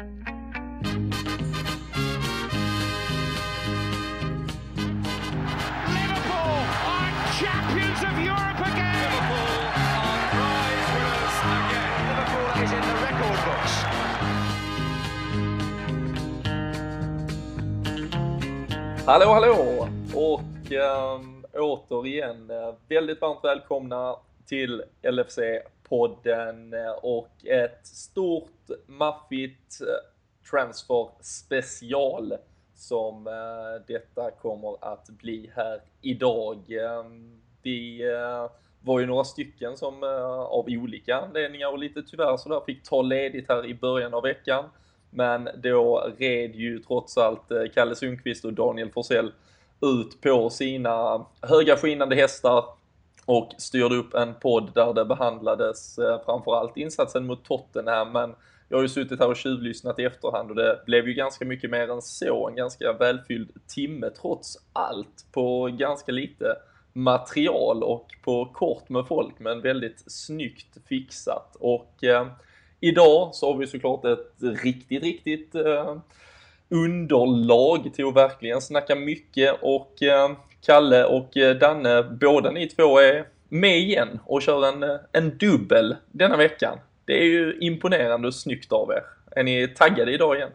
Liverpool are champions of Europe again. Liverpool are prize winners again. Liverpool is in the record books. Hallå, hallå! Och ähm, återigen eh, väldigt varmt välkomna till LFC-podden podden eh, och ett stort maffigt eh, transfer special som eh, detta kommer att bli här idag. Vi var ju några stycken som av olika anledningar och lite tyvärr sådär fick ta ledigt här i början av veckan. Men då red ju trots allt Kalle Sundqvist och Daniel Forsell ut på sina höga skinande hästar och styrde upp en podd där det behandlades eh, framförallt insatsen mot Tottenham men jag har ju suttit här och tjuvlyssnat i efterhand och det blev ju ganska mycket mer än så, en ganska välfylld timme trots allt på ganska lite material och på kort med folk men väldigt snyggt fixat. Och eh, idag så har vi såklart ett riktigt, riktigt eh, underlag till att verkligen snacka mycket och eh, Kalle och eh, Danne, båda ni två är med igen och kör en, eh, en dubbel denna veckan. Det är ju imponerande och snyggt av er. Är ni taggade idag igen?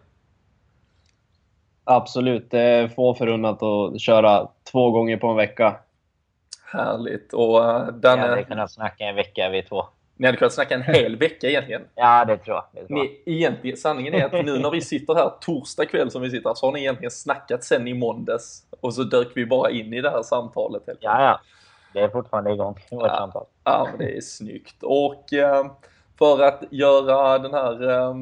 Absolut, det är få förunnat att köra två gånger på en vecka. Härligt. Och uh, Danne, Vi hade kunnat snacka en vecka vi två. Ni hade kunnat snacka en hel vecka egentligen. Ja, det tror jag. Det tror jag. Ni, egentligen, sanningen är att nu när vi sitter här torsdag kväll som vi sitter här så har ni egentligen snackat sen i måndags och så dök vi bara in i det här samtalet. Helt Ja, ja. Det är fortfarande igång, vårt Ja. samtal. Ja, det är snyggt. Och eh, för att göra den här eh,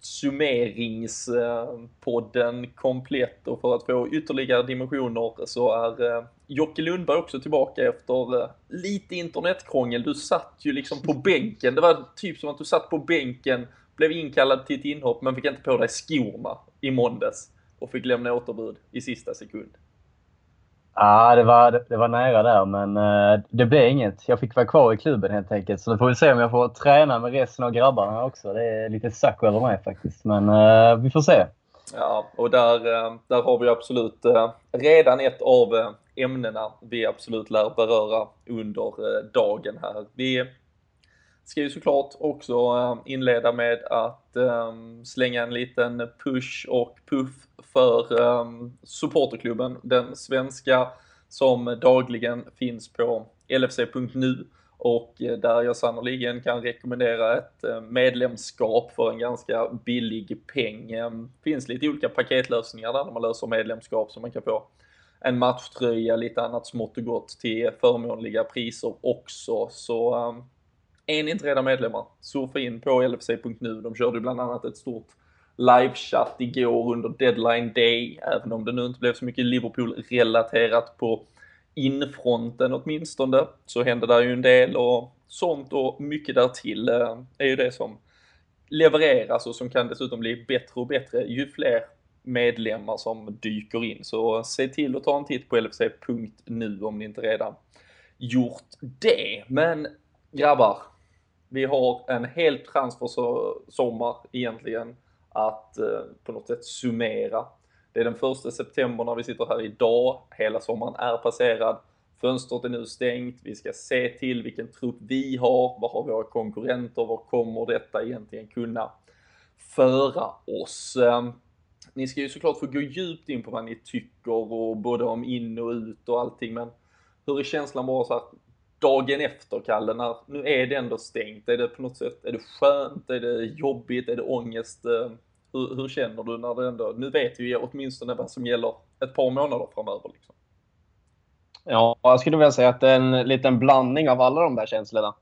summeringspodden komplett och för att få ytterligare dimensioner så är eh, Jocke Lundberg också tillbaka efter eh, lite internetkrångel. Du satt ju liksom på bänken. Det var typ som att du satt på bänken, blev inkallad till ett inhopp men fick inte på dig skorna i måndags och fick lämna återbud i sista sekund. Ja, det var, det var nära där, men eh, det blev inget. Jag fick vara kvar i klubben helt enkelt. Så nu får vi se om jag får träna med resten av grabbarna också. Det är lite suck över mig faktiskt, men eh, vi får se. Ja, och där, eh, där har vi absolut eh, redan ett av eh, ämnena vi absolut lär beröra under dagen här. Vi ska ju såklart också inleda med att ehm, slänga en liten push och puff för ehm, supporterklubben, den svenska som dagligen finns på lfc.nu och eh, där jag sannoliken kan rekommendera ett eh, medlemskap för en ganska billig peng. Det finns lite olika paketlösningar där när man löser medlemskap så man kan få en matchtröja, lite annat smått och gott till förmånliga priser också. Så ehm, är ni inte redan medlemmar, surfa in på lfc.nu. De körde ju bland annat ett stort livechatt igår under deadline day, även om det nu inte blev så mycket Liverpool-relaterat på infronten åtminstone, så hände där ju en del och sånt och mycket därtill eh, är ju det som levereras och som kan dessutom bli bättre och bättre ju fler medlemmar som dyker in. Så se till att ta en titt på lfc.nu om ni inte redan gjort det. Men grabbar, vi har en hel transfersommar egentligen att eh, på något sätt summera. Det är den första september när vi sitter här idag. Hela sommaren är passerad. Fönstret är nu stängt. Vi ska se till vilken trupp vi har. Vad har våra konkurrenter? Vad kommer detta egentligen kunna föra oss? Ehm, ni ska ju såklart få gå djupt in på vad ni tycker och både om in och ut och allting. Men hur är känslan bara så här dagen efter, Kalle, när nu är det ändå stängt? Är det på något sätt, är det skönt? Är det jobbigt? Är det ångest? Ehm, hur, hur känner du när det ändå, nu vet vi åtminstone vad som gäller ett par månader framöver liksom. Ja, jag skulle vilja säga att det är en liten blandning av alla de där känslorna.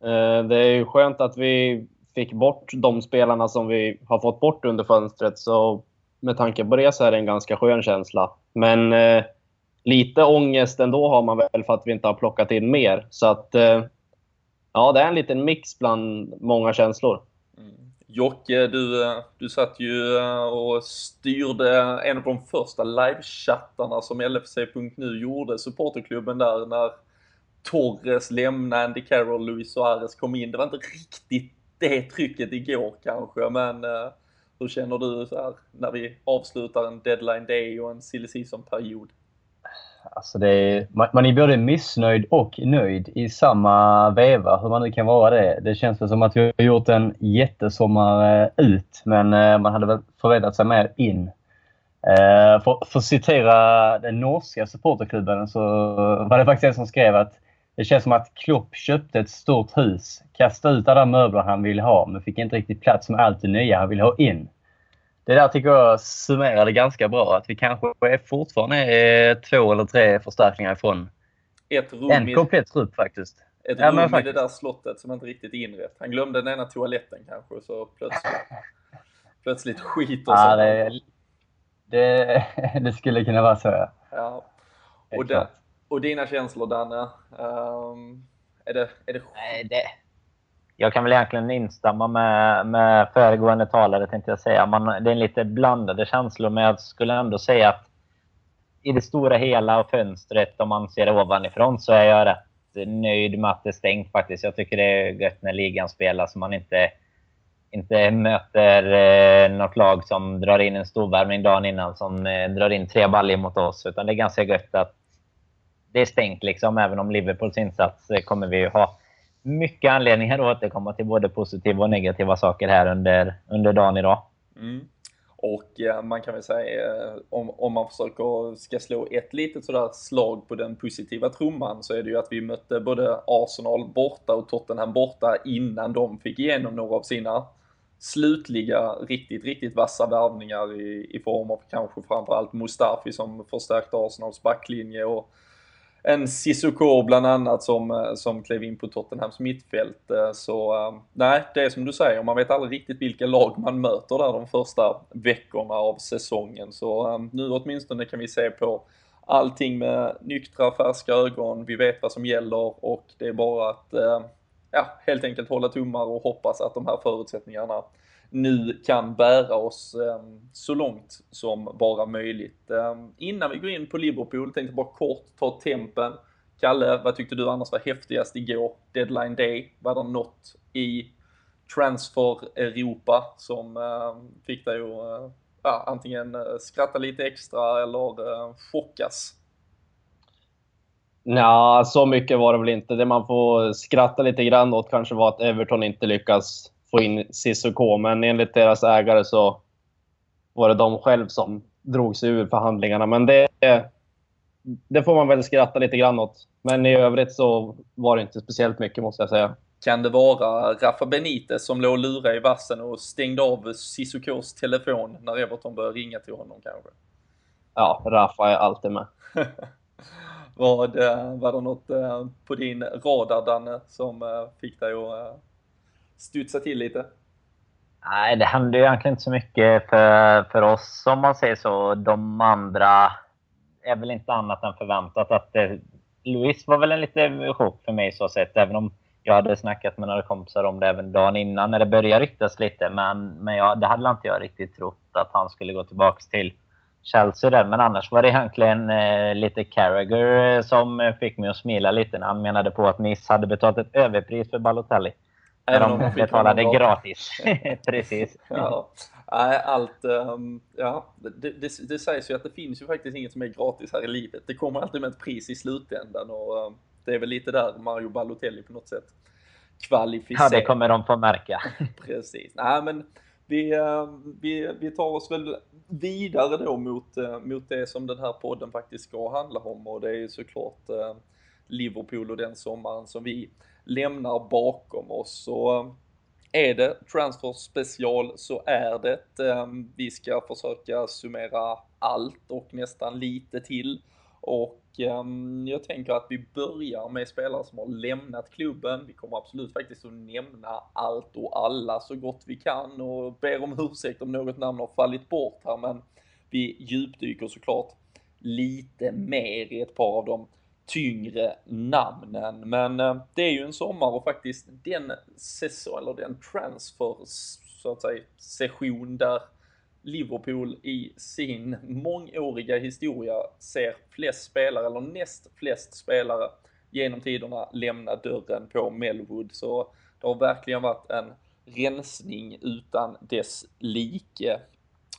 Eh, Det är ju skönt att vi fick bort de spelarna som vi har fått bort under fönstret. Så med tanke på det så är det en ganska skön känsla. Men eh, lite ångest ändå har man väl för att vi inte har plockat in mer. Så att eh, ja, det är en liten mix bland många känslor. Jocke, du, du satt ju eh, och styrde en av de första livechattarna som LFC.nu gjorde, supporterklubben där när Torres lämnade, Andy Carroll, Luis Suarez kom in. Det var inte riktigt det trycket igår kanske, men eh, hur känner du så här när vi avslutar en deadline day och en silly season-period? Alltså är, man, man är både missnöjd och nöjd i samma veva, hur man nu kan vara det. Det känns som att vi har gjort en jättesommar ut, men eh, man hade väl förväntat sig mer in. Eh, för, för att citera den norska supporterklubben så var det faktiskt en som skrev att det känns som att Klopp köpte ett stort hus, kastade ut alla möbler han ville ha, men fick inte riktigt plats med allt det nya han ville ha in. Det där tycker jag summerade ganska bra. Att vi kanske är fortfarande är två eller tre förstärkningar ifrån ett rum en komplett trupp faktiskt. Ett ja, rum faktiskt. i det där slottet som inte riktigt är inrett. Han glömde den ena toaletten kanske, så plötsligt, plötsligt skiter ja, det, det, det, skulle kunna vara så, ja. ja. Och, det, och dina känslor, Danne? Um, är det... Är det... Nej, det jag kan väl egentligen instämma med, med föregående talare, tänkte jag säga. Man, det är lite blandade känslor, men jag skulle ändå säga att i det stora hela och fönstret, om man ser det ovanifrån, så är jag rätt nöjd med att det är stängt faktiskt. Jag tycker det är gött när ligan spelas, så man inte, inte möter eh, något lag som drar in en storvärmning dagen innan, som eh, drar in tre baljor mot oss. Utan det är ganska gött att det är stängt, liksom, även om Liverpools insats eh, kommer vi ju ha mycket anledningar att återkomma till både positiva och negativa saker här under, under dagen idag. Mm. Och eh, man kan väl säga, eh, om, om man försöker ska slå ett litet sådär slag på den positiva trumman så är det ju att vi mötte både Arsenal borta och Tottenham borta innan de fick igenom några av sina slutliga, riktigt, riktigt vassa värvningar i, i form av kanske framförallt Mustafi som förstärkte Arsenals backlinje och en Sissoko bland annat som, eh, som klev in på Tottenhams mittfält. Eh, så eh, nej, det är som du säger, man vet aldrig riktigt vilka lag man möter där de första veckorna av säsongen. Så nu åtminstone kan vi se på allting med nyktra, färska ögon. Vi vet vad som gäller och det är bara att ja, helt enkelt hålla tummar och hoppas att de här förutsättningarna nu kan bära oss ehm, så långt som bara möjligt. Ehm, innan vi går in på Liverpool tänkte jag bara kort ta tempen. Kalle, vad tyckte du annars var häftigast igår? Deadline day, var det något i transfer-Europa som ehm, fick dig att eh, ja, antingen eh, skratta lite extra eller eh, chockas? Nja, så mycket var det väl inte. Det man får skratta lite grann åt kanske var att Everton inte lyckas få in Cissoko, men enligt deras ägare så var det de själv som drog sig ur förhandlingarna. Men det, det får man väl skratta lite grann åt. Men i övrigt så var det inte speciellt mycket måste jag säga. Kan det vara Rafa Benitez som låg och lurade i vassen och stängde av Cissokos telefon när Everton började ringa till honom kanske? Ja, Rafa är alltid med. var, det, var det något eh, på din radar Danne som eh, fick dig att eh, studsa till lite? Nej, det hände ju egentligen inte så mycket för, för oss om man säger så. De andra är väl inte annat än förväntat att det, Louis var väl en liten chock för mig så sett, även om jag hade snackat med några kompisar om det även dagen innan när det började ryktas lite. Men, men jag, det hade inte jag riktigt trott att han skulle gå tillbaka till Chelsea där. Men annars var det egentligen eh, lite Carragher eh, som fick mig att smila lite när han menade på att Nice hade betalat ett överpris för Balotelli. Även om de betalade gratis. Precis. ja. Allt, um, ja, det, det, det, sägs ju att det finns ju faktiskt inget som är gratis här i livet. Det kommer alltid med ett pris i slutändan och um, det är väl lite där Mario Balotelli på något sätt kvalificerar. Ja, det kommer de få märka. Precis. Nej, men vi, uh, vi, vi tar oss väl vidare då mot, uh, mot det som den här podden faktiskt ska handla om och det är ju såklart Liverpool och den sommaren som vi lämnar bakom oss. Så eh, är det transfer special så är det. Eh, vi ska försöka summera allt och nästan lite till. Och eh, jag tänker att vi börjar med spelare som har lämnat klubben. Vi kommer absolut faktiskt att nämna allt och alla så gott vi kan och ber om ursäkt om något namn har fallit bort här men vi djupdyker såklart lite mer i ett par av dem tyngre namnen. Men eh, det är ju en sommar och faktiskt den säsong, eller den transfer, så att säga, session där Liverpool i sin mångåriga historia ser flest spelare, eller näst flest spelare genom tiderna lämna dörren på Melwood. Så det har verkligen varit en rensning utan dess like.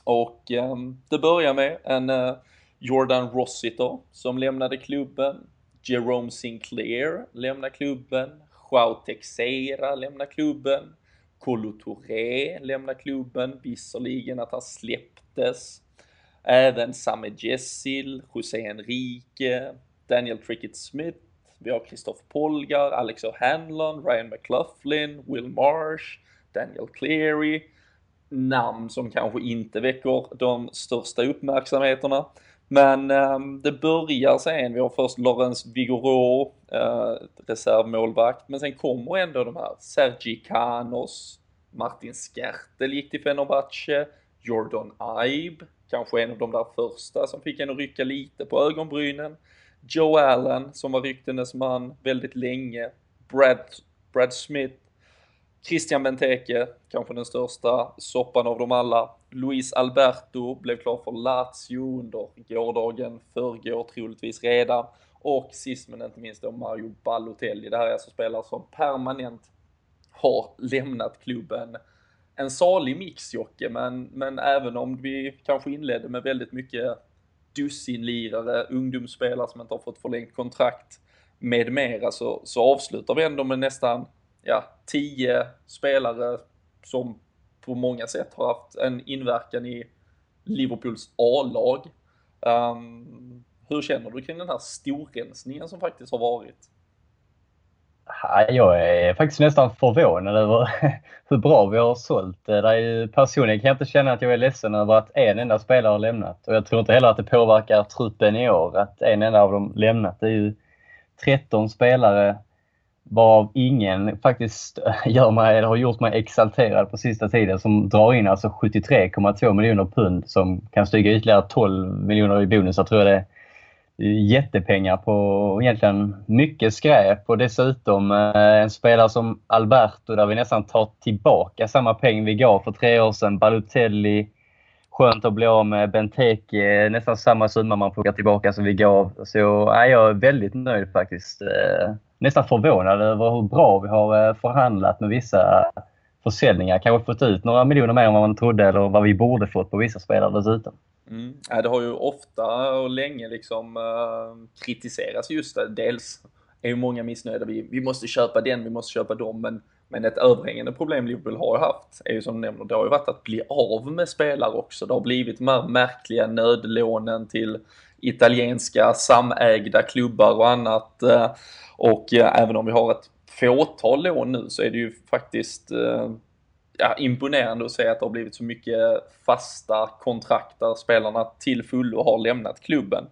Och eh, det börjar med en eh, Jordan Rossiter som lämnade klubben. Jerome Sinclair lämnar klubben. Joao Teixeira lämnar klubben. Kolo Touré lämnar klubben, visserligen att han släpptes. Även Same Jessil, José Enrique, Daniel Trickett Smith, vi har Christoph Polgar, Alex O'Hanlon, Ryan McLaughlin, Will Marsh, Daniel Cleary. Namn som kanske inte väcker de största uppmärksamheterna. Men um, det börjar sen, vi har först Lorenz Vigoro, uh, eh, reservmålvakt, men sen kommer ändå de här. Sergi Kanos, Martin Skertel gick till Fenerbahce, Jordan Ibe, kanske en av de där första som fick en att rycka lite på ögonbrynen. Joe Allen som var ryktenes man väldigt länge, Brad, Brad Smith, Christian Benteke, kanske den största soppan av dem alla. Luis Alberto blev klar för Lazio under gårdagen, förrgår troligtvis redan. Och sist men inte minst då Mario Balotelli. Det här är alltså spelare som permanent har lämnat klubben. En salig mix Jocke, men, men även om vi kanske inledde med väldigt mycket dussinlirare, ungdomsspelare som inte har fått förlängt kontrakt med mera så, så avslutar vi ändå med nästan ja, tio spelare som på många sätt har haft en inverkan i Liverpools A-lag. Um, hur känner du kring den här storrensningen som faktiskt har varit? Jag är faktiskt nästan förvånad över hur bra vi har sålt. det. personligen kan jag inte känna att jag är ledsen över att en enda spelare har lämnat. Och jag tror inte heller att det påverkar truppen i år att en enda av dem lämnat. Det är ju 13 spelare varav ingen faktiskt gör mig, eller har gjort mig exalterad på sista tiden som drar in alltså 73,2 miljoner pund som kan stiga ytterligare 12 miljoner i bonusar tror jag det är jättepengar på egentligen mycket skräp och dessutom eh, en spelare som Alberto där vi nästan tar tillbaka samma peng vi gav för tre år sedan. Balotelli, skönt att bli av med Benteke, nästan samma summa man plockar tillbaka som vi gav. Så ja, jag är väldigt nöjd faktiskt. Eh, Nästan förvånad över hur bra vi har eh, förhandlat med vissa försäljningar. Kanske fått ut några miljoner mer än vad man trodde eller vad vi borde fått på vissa spelare dessutom. Mm. Det har ju ofta och länge liksom eh, kritiserats just det. Dels är ju många missnöjda. Vi, vi måste köpa den, vi måste köpa dem. Men, men ett överhängande problem Liverpool har haft är ju som du nämner, det har ju varit att bli av med spelare också. Det har blivit de här märkliga nödlånen till italienska samägda klubbar och annat. Uh, och uh, även om vi har ett fåtal lån nu så är det ju faktiskt eh, ja, imponerande att se att det har blivit så mycket fasta kontrakt där spelarna till fullo har lämnat klubben.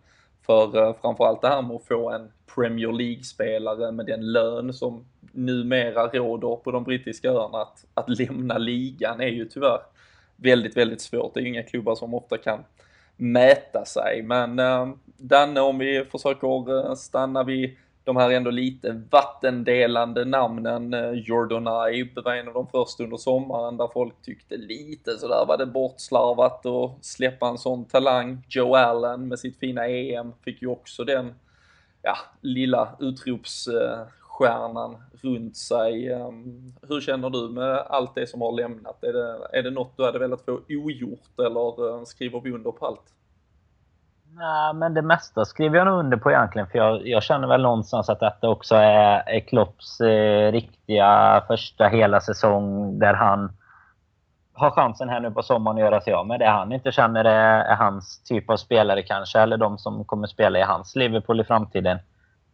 För eh, framförallt det här med att få en Premier League-spelare med den lön som numera råder på de brittiska öarna att, att lämna ligan är ju tyvärr väldigt, väldigt svårt. Det är ju inga klubbar som ofta kan mäta sig. Men eh, Danne, om vi försöker eh, stanna vid de här ändå lite vattendelande namnen. Eh, Jordan Ibe var en av de första under sommaren där folk tyckte lite sådär var det bortslarvat att släppa en sån talang. Joe Allen med sitt fina EM fick ju också den ja, lilla utropsstjärnan runt sig. Ehm, hur känner du med allt det som har lämnat? Är det, är det något du hade velat få ogjort eller eh, skriver vi under på allt? Nej, men det mesta skriver jag nog under på egentligen. För jag, jag känner väl någonstans att detta också är, är Klopps eh, riktiga första hela säsong där han har chansen här nu på sommaren att göra sig av med det han inte känner är, är, hans typ av spelare kanske. Eller de som kommer spela i hans Liverpool i framtiden.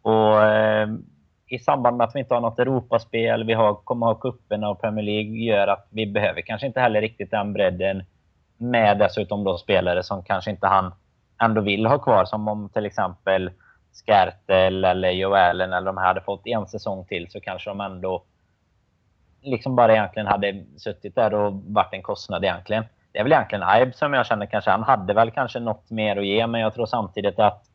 Och eh, i samband med att vi inte har något Europaspel, vi har, kommer ha cuperna och Premier League gör att vi behöver kanske inte heller riktigt den bredden. Med dessutom då spelare som kanske inte han ändå vill ha kvar. Som om till exempel Skertel eller Joellen eller de här hade fått en säsong till så kanske de ändå liksom bara egentligen hade suttit där och varit en kostnad egentligen. Det är väl egentligen Ibe som jag känner kanske, han hade väl kanske något mer att ge men jag tror samtidigt att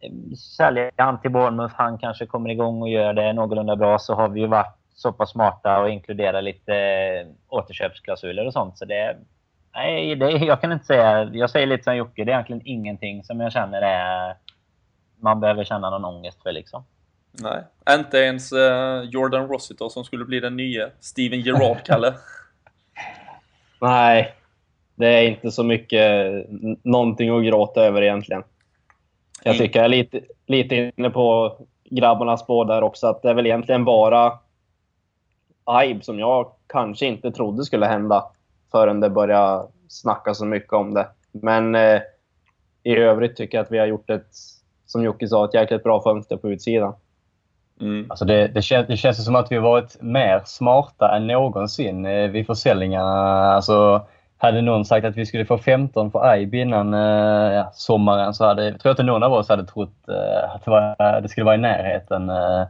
eh, säljer han till Bournemouth, han kanske kommer igång och gör det någorlunda bra så har vi ju varit så pass smarta och inkluderat lite eh, återköpsklausuler och sånt. Så det, Nej, det, jag kan inte säga. Jag säger lite som Jocke, det är egentligen ingenting som jag känner är man behöver känna någon ångest för liksom. Nej, inte ens uh, Jordan Rossiter som skulle bli den nya Steven Gerrard, Kalle. Nej, det är inte så mycket någonting att gråta över egentligen. Jag tycker jag är lite, lite inne på grabbarnas spår där också, att det är väl egentligen bara Aib som jag kanske inte trodde skulle hända förrän det började snacka så mycket om det. Men eh, i övrigt tycker jag att vi har gjort ett, som Jocke sa, ett jäkligt bra fönster på utsidan. Mm. Alltså det, det, kän, det känns som att vi har varit mer smarta än någonsin eh, vid försäljningarna. Alltså, hade någon sagt att vi skulle få 15 för AIB innan eh, ja, sommaren så hade, jag tror inte någon av oss hade trott eh, att det, var, det, skulle vara i närheten. Eh.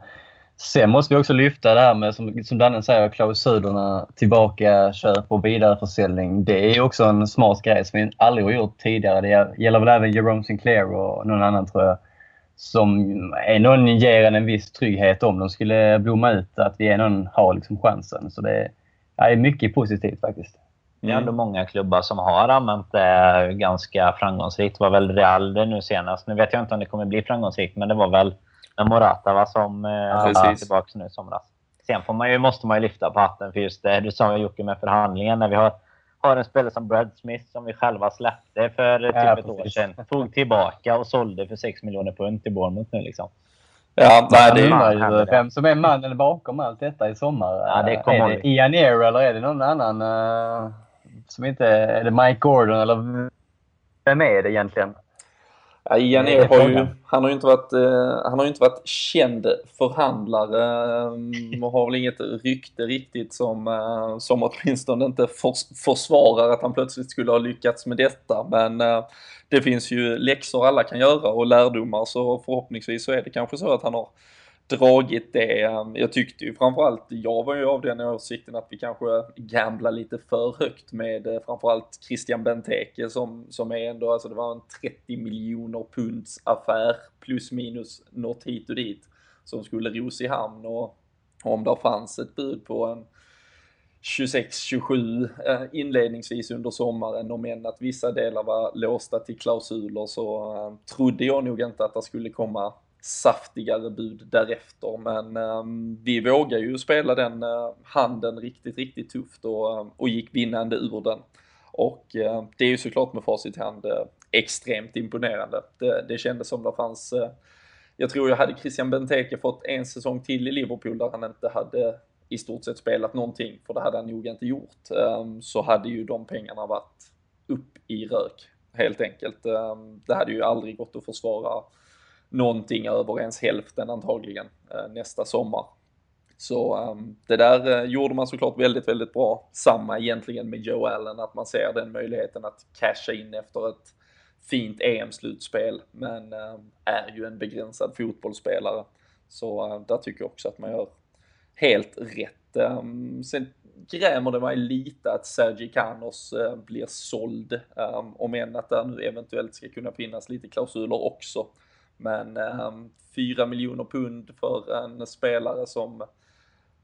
Sen måste vi också lyfta det här med, som, som Danne säger, klausulerna tillbaka, köp och vidareförsäljning. Det är också en smart grej som vi aldrig har gjort tidigare. Det gäller väl även Jerome Sinclair och någon annan tror jag. Som är någon ger en en viss trygghet om de skulle blomma ut, att vi är någon har liksom chansen. Så det är mycket positivt faktiskt. Det är ändå många klubbar som har använt det ganska framgångsrikt. Det var väl Real det nu senast. Nu vet jag inte om det kommer bli framgångsrikt, men det var väl Morata va, som eh, ja, var tillbaka nu i somras. Sen får man ju, måste man ju lyfta på hatten för just det du sa Jocke med förhandlingen. När vi har, har en spelare som Brad Smith som vi själva släppte för ja, typ ett år sedan. Tog tillbaka och sålde för 6 miljoner pund till Bournemouth nu liksom. Ja, nej, det är ju vem som är mannen bakom allt detta i sommar. Ja, det är det Ian Ear eller är det någon annan? Uh som inte... Är det Mike Gordon eller vem är det egentligen? Ja, Ear har ju, han har ju inte varit, eh, han har inte varit känd förhandlare eh, och har väl inget rykte riktigt som, eh, som åtminstone inte förs försvarar att han plötsligt skulle ha lyckats med detta. Men eh, det finns ju läxor alla kan göra och lärdomar så förhoppningsvis så är det kanske så att han har dragit det. Ehm, jag tyckte ju framförallt, jag var ju av den åsikten att vi kanske gamblar lite för högt med eh, framförallt Christian Benteke som, som är ändå, alltså det var en 30 miljoner punds affär plus minus något hit och dit som skulle ros i hamn och om det fanns ett bud på en 26-27 eh, inledningsvis under sommaren, om än att vissa delar var låsta till klausuler så eh, trodde jag nog inte att det skulle komma saftigare bud därefter. Men um, vi vågar ju spela den uh, handen riktigt, riktigt tufft och, eh, och gick vinnande ur den. Och uh, det är ju såklart med facit i hand extremt imponerande. Det, det kändes som det fanns jag tror jag hade Christian Benteke fått en säsong till i Liverpool där han inte hade i stort sett spelat någonting, för det hade han nog inte gjort, um, så hade ju de pengarna varit upp i rök helt enkelt. Ehm, det hade ju aldrig gått att försvara någonting över ens hälften antagligen eh, nästa sommar. Så um, det där uh, gjorde man såklart väldigt, väldigt bra. Samma egentligen med Joe Allen, att man ser den möjligheten att casha in efter ett fint EM-slutspel, men um, är ju en begränsad fotbollsspelare. Så uh, där tycker jag också att man gör helt rätt. Um, sen grämer det mig lite att Sergi Canos uh, blir såld, um, om än att det nu eventuellt ska kunna finnas lite klausuler också. Men eh, 4 miljoner pund för en spelare som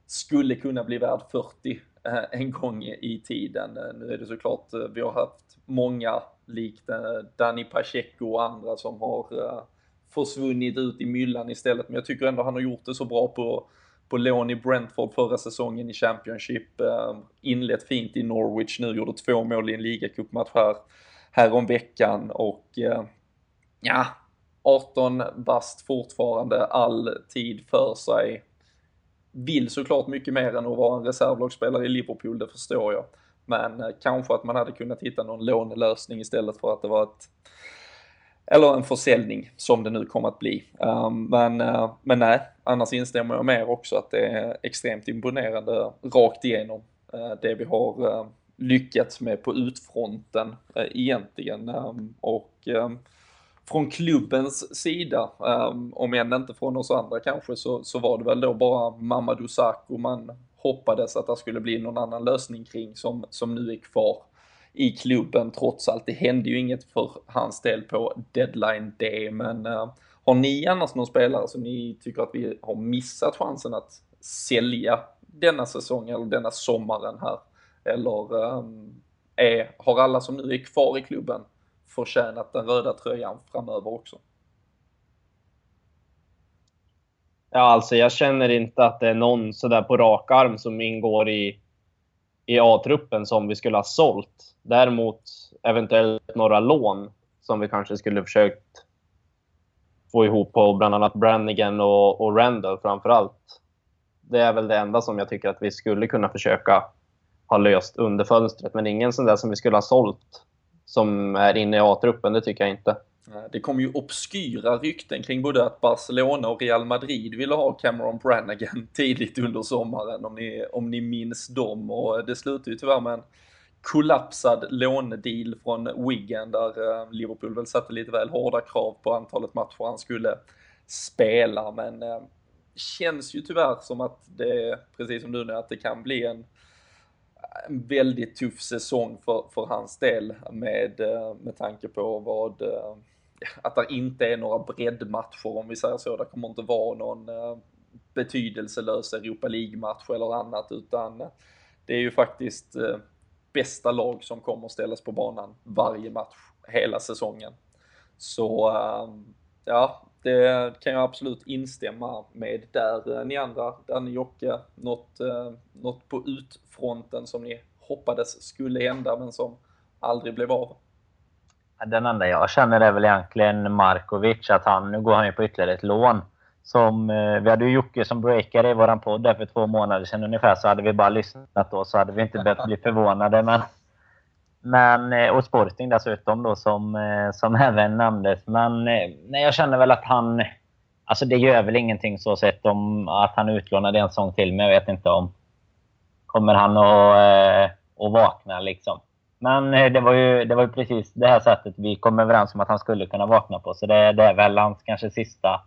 skulle kunna bli värd 40 eh, en gång i tiden. Eh, nu är det såklart, vi har haft många likt Danny Pacheco och andra som har försvunnit ut i myllan istället. Men jag tycker ändå han har gjort det så bra på, på lån i Brentford förra säsongen i Championship. Inlett fint i Norwich nu, gjorde två mål i en ligacupmatch här, här om veckan och ja, 18 bast fortfarande, all tid för sig. Vill såklart mycket mer än att vara en reservlagsspelare i Liverpool, det förstår jag. Men eh, kanske att man hade kunnat hitta någon lånelösning istället för att det var ett eller en försäljning som det nu kommer att bli. Eh, men, eh, men nej, annars instämmer jag mer också att det är extremt imponerande rakt igenom det vi har lyckats med på utfronten egentligen. Och från klubbens sida, um, om än inte från oss andra kanske, så, så var det väl då bara Mamadou Sakho man hoppades att det skulle bli någon annan lösning kring som, som nu är kvar i klubben trots allt. Det hände ju inget för hans del på deadline day, men uh, har ni annars någon spelare som ni tycker att vi har missat chansen att sälja denna säsong eller denna sommaren här? Eller um, är, har alla som nu är kvar i klubben förtjänat den röda tröjan framöver också. Ja, alltså jag känner inte att det är någon sådär på rak arm som ingår i, i A-truppen som vi skulle ha sålt. Däremot eventuellt några lån som vi kanske skulle försökt få ihop på bland annat Brannigan och, och Randall framför allt. Det är väl det enda som jag tycker att vi skulle kunna försöka ha löst under fönstret. Men ingen sån där som vi skulle ha sålt som är inne i A-truppen, det tycker jag inte. Det kom ju obskyra rykten kring både att Barcelona och Real Madrid ville ha Cameron Branaghan tidigt under sommaren om ni, om ni minns dem och det slutade ju tyvärr med en kollapsad lånedeal från Wigan där eh, Liverpool väl satte lite väl hårda krav på antalet matcher han skulle spela men eh, känns ju tyvärr som att det, precis som du nu, att det kan bli en en väldigt tuff säsong för, för hans del med, eh, med tanke på vad eh, att det inte är några breddmatcher om vi säger så. Det kommer inte vara någon eh, betydelselös Europa League-match eller annat utan det är ju faktiskt bästa lag som kommer ställas på banan varje match hela säsongen. Så ja, det kan jag absolut instämma med där. Eh, ni andra, Danne Jocke, något, eh, något på utfronten som ni hoppades skulle hända men som aldrig blev av? Den enda jag känner är väl egentligen Markovic, att han, nu går han ju på ytterligare ett lån. Som, eh, vi hade ju Jocke som breakare i våran podd där för två månader sedan ungefär, så hade vi bara lyssnat då så hade vi inte behövt bli förvånade. Men, men, eh, och Sporting dessutom då som, eh, som även nämndes. Men eh, nej, jag känner väl att han... Alltså det gör väl ingenting så sett om att han utlånade en sång till, men jag vet inte om... Kommer han att, att vakna liksom? Men det var, ju, det var ju precis det här sättet vi kom överens om att han skulle kunna vakna på. Så det, det är väl hans kanske sista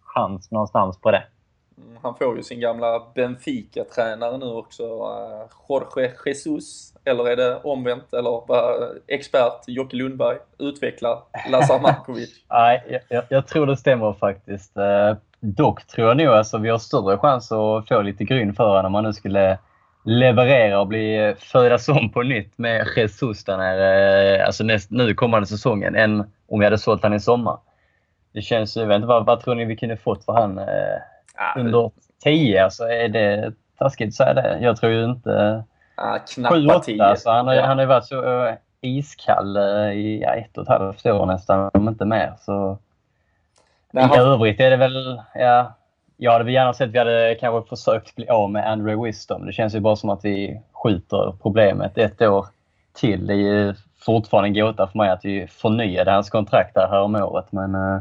chans någonstans på det. Mm, han får ju sin gamla Benfica-tränare nu också, eh, Jorge Jesus. Eller är det omvänt? Eller eh, expert Jocke Lundberg utvecklar Lazar Markovic? Nej, jag, jag, tror det stämmer faktiskt. Eh, dock tror jag nog att alltså, vi har större chans att få lite gryn för honom om man nu skulle leverera och bli födas om på nytt med Jesus den här, alltså näst, nu kommande säsongen än om vi hade sålt honom i sommar det känns, ju, vad, vad tror ni vi kunde fått för han ja, under 10? Alltså, är det taskigt att säga det? Jag tror ju inte... Ja, knappt 10. Alltså, han, har, ja. han har varit så uh, iskall uh, i ja, ett och ett halvt år nästan, om inte mer. Så... Nej, I övrigt är det väl... Ja, jag hade gärna sett att vi hade kanske försökt bli av med Andrew Wisdom. Det känns ju bara som att vi skjuter problemet ett år till. Det är ju fortfarande en gåta för mig att vi förnyade hans kontrakt där här om året. Men uh,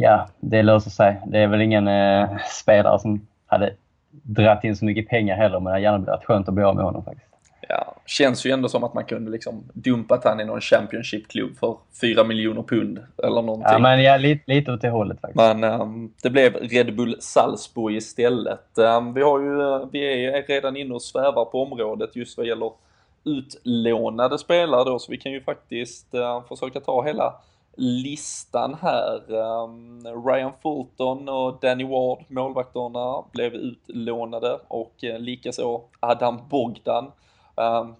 ja, det löser sig. Det är väl ingen eh, spelare som hade dratt in så mycket pengar heller, men det hade gärna blivit skönt att bli av med honom faktiskt. Ja, känns ju ändå som att man kunde liksom dumpat han i någon Championship-klubb för 4 miljoner pund eller någonting. Ja, men ja, lite, lite åt det hållet faktiskt. Men um, det blev Red Bull Salzburg istället. Um, vi, har ju, vi är redan inne och svävar på området just vad gäller utlånade spelare då, så vi kan ju faktiskt uh, försöka ta hela listan här. Ehm, Ryan Fulton och Danny Ward, målvakterna, blev utlånade och eh, likaså Adam Bogdan. Ehm,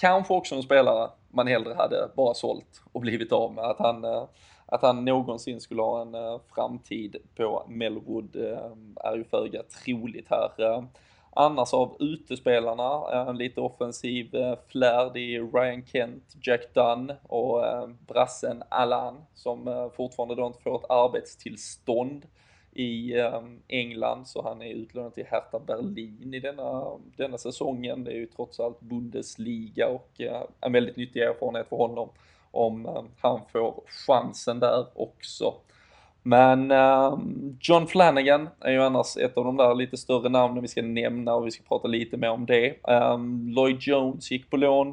kanske också en spelare man hellre hade bara sålt och blivit av med. Att han, eh, att han någonsin skulle ha en eh, framtid på Melwood ehm, är ju föga troligt här. Annars av utespelarna, en lite offensiv eh, flärd, det är Ryan Kent, Jack Dunn och eh, brassen Alan som fortfarande då inte får ett arbetstillstånd i England så han är utlånad till Hertha Berlin i denna, denna säsongen. Det är ju trots allt Bundesliga och en väldigt nyttig erfarenhet för honom om han får chansen där också. Men uh, John Flanagan är ju annars ett av de där lite större namnen vi ska nämna och vi ska prata lite mer om det. Um, Lloyd Jones gick på lån.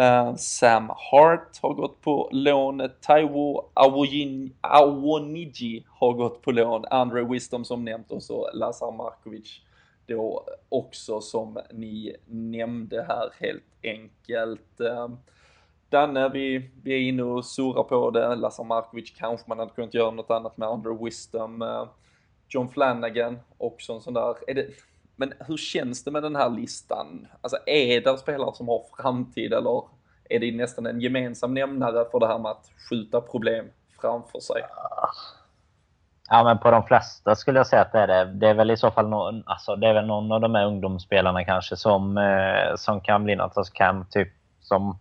Uh, Sam Hart har gått på lån. Taiwo Awoniji har gått på lån. Andre Wisdom som nämnt och så Lazar Markovic då också som ni nämnde här helt enkelt. Uh, Danne, vi, vi är inne och surrar på det. Lazar Markovic kanske man hade kunnat göra något annat med. Under Wisdom. Eh, John Flanagan, också en sån där. Är det, men hur känns det med den här listan? Alltså är det spelare som har framtid eller är det nästan en gemensam nämnare för det här med att skjuta problem framför sig? Ja, men på de flesta skulle jag säga att det är det. Det är väl i så fall någon, alltså det är väl någon av de här ungdomsspelarna kanske som, eh, som kan bli något slags camp, typ som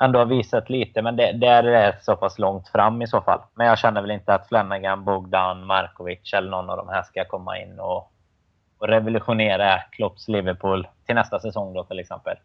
ändå har visat lite. Men det, där är så pass långt fram i så fall. Men jag känner väl inte att Flanagan, Bogdan, Markovic eller någon av de här ska komma in och, och revolutionera Klopps Liverpool till nästa säsong då till exempel.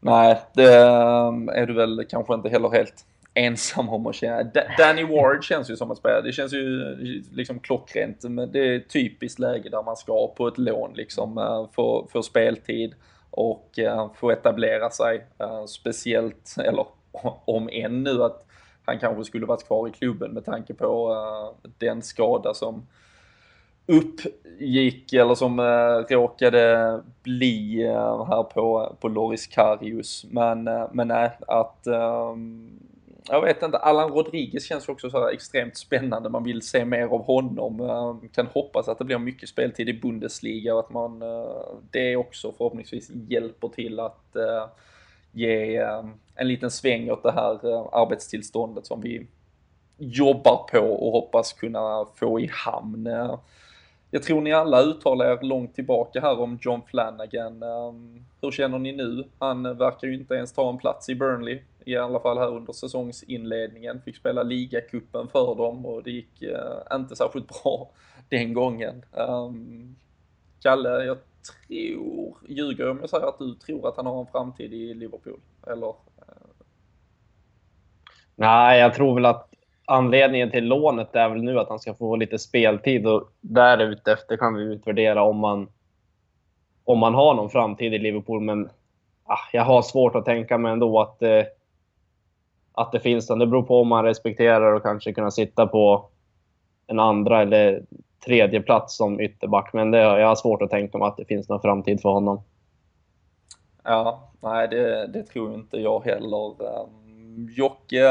Nej, det um, är du väl kanske inte heller helt ensam om att känna. Danny Ward känns ju som att spela. Det känns ju liksom klockrent. Men det är ett typiskt läge där man ska på ett lån liksom uh, för, för speltid och eh, få etablera sig. Eh, speciellt, eller om än nu att han kanske skulle varit kvar i klubben med tanke på eh, den skada som uppgick eller som eh, råkade bli eh, här på, på Loris Karius. Men, eh, men nej, att ehm, jag vet inte, Allan Rodriguez känns också så extremt spännande. Man vill se mer av honom. Kan hoppas att det blir mycket speltid i Bundesliga och att man eh, det också förhoppningsvis hjälper till att eh, ge eh, en liten sväng åt det här arbetstillståndet som vi jobbar på och hoppas kunna få i hamn. Jag tror ni alla uttalar er långt tillbaka här om John Flanagan. Hur känner ni nu? Han verkar ju inte ens ta en plats i Burnley, i alla fall här under säsongsinledningen. Fick spela ligacupen för dem och det gick eh, inte särskilt bra den gången. Um, Kalle, jag tror, ljuger om jag säger att du tror att han har en framtid i Liverpool? Eller? Nej, jag tror väl att anledningen till lånet är väl nu att han ska få lite speltid och därefter kan vi utvärdera om man, om man har någon framtid i Liverpool. Men ah, jag har svårt att tänka mig ändå att, eh, att det finns den. Det beror på om man respekterar och kanske kunna sitta på en andra eller tredje plats som ytterback. Men det, jag har svårt att tänka mig att det finns någon framtid för honom. Ja, nej det, det tror inte jag heller. Um Jocke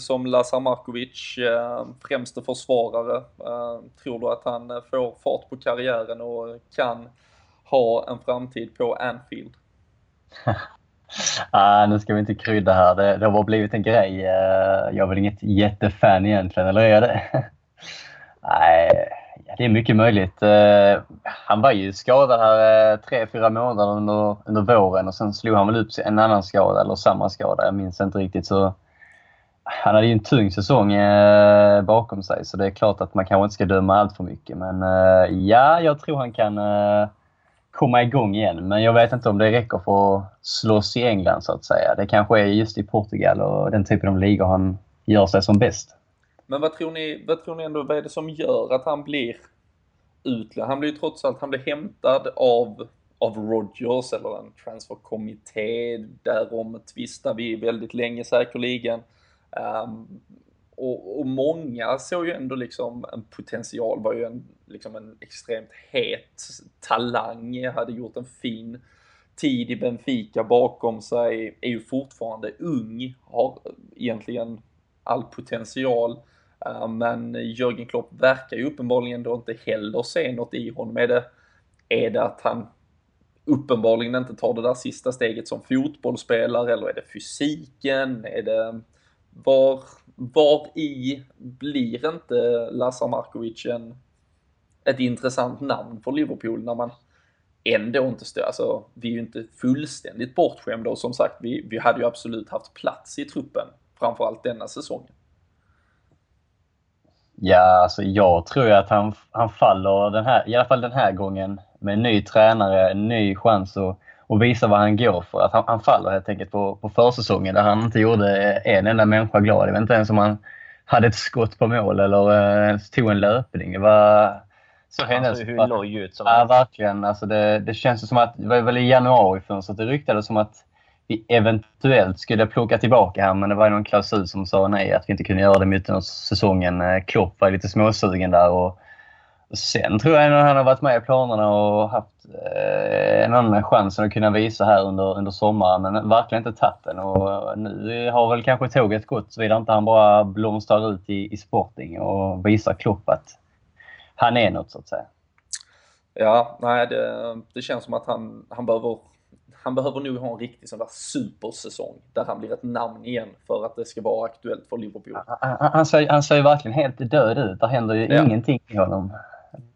som Lazar Markovic, eh, främste försvarare. Eh, tror du att han får fart på karriären och kan ha en framtid på Anfield? ah, nu ska vi inte krydda här. Det, det har bara blivit en grej. Eh, jag är väl inget jättefan egentligen, eller är jag det? Nej, det är mycket möjligt. Eh, han var ju skadad här eh, tre, fyra månader under, under våren och sen slog han väl upp en annan skada eller samma skada. Jag minns inte riktigt. Så han hade ju en tung säsong eh, bakom sig så det är klart att man kanske inte ska döma allt för mycket. Men eh, ja, jag tror han kan eh, komma igång igen. Men jag vet inte om det räcker för att slåss i England så att säga. Det kanske är just i Portugal och den typen av ligor han gör sig som bäst. Men vad tror ni, vad tror ni ändå, vad är det som gör att han blir utlämnad? Han blir ju trots allt, han blir hämtad av av Rogers eller en transferkommitté. Därom tvistar vi väldigt länge säkerligen. Um, och, och, många såg ju ändå liksom en potential, var ju en, liksom en extremt het talang, hade gjort en fin tid i Benfica bakom sig, är ju fortfarande ung, har egentligen all potential. Eh, men Jörgen Klopp verkar ju uppenbarligen då inte heller se något i honom. Är det, är det att han uppenbarligen inte tar det där sista steget som fotbollsspelare eller är det fysiken? Är det var, var i blir inte Lassar Markovic en, ett intressant namn för Liverpool när man ändå inte står, alltså vi är ju inte fullständigt bortskämda och som sagt vi, vi hade ju absolut haft plats i truppen, framförallt denna säsongen. Ja, alltså jag tror ju att han, han faller den här, i alla fall den här gången med en ny tränare, en ny chans att och visa vad han går för. Att han, han faller helt enkelt på, på försäsongen där han inte gjorde en enda människa glad. Jag vet inte ens om han hade ett skott på mål eller eh, tog en löpning. Det var så hennes... Alltså hur loj ut som Ja, verkligen. Alltså det, det känns som att, det var väl i januari fönstret det ryktades som att vi eventuellt skulle plocka tillbaka honom, men det var någon klausul som sa nej, att vi inte kunde göra det mitten av säsongen. Eh, Klopp var lite småsugen där och Sen tror jag att han har varit med i planerna och haft eh, en annan chans att kunna visa här under, under sommaren, men verkligen inte tagit den. Och nu har väl kanske tåget gått, såvida inte han bara blomstrar ut i, i Sporting och visar Klopp att han är något, så att säga. Ja, nej, det, det känns som att han, han behöver han behöver nog ha en riktig sån där supersäsong där han blir ett namn igen för att det ska vara aktuellt för Liverpool. Han, han, ser, han ser ju verkligen helt död ut. Det händer ju ja. ingenting i honom.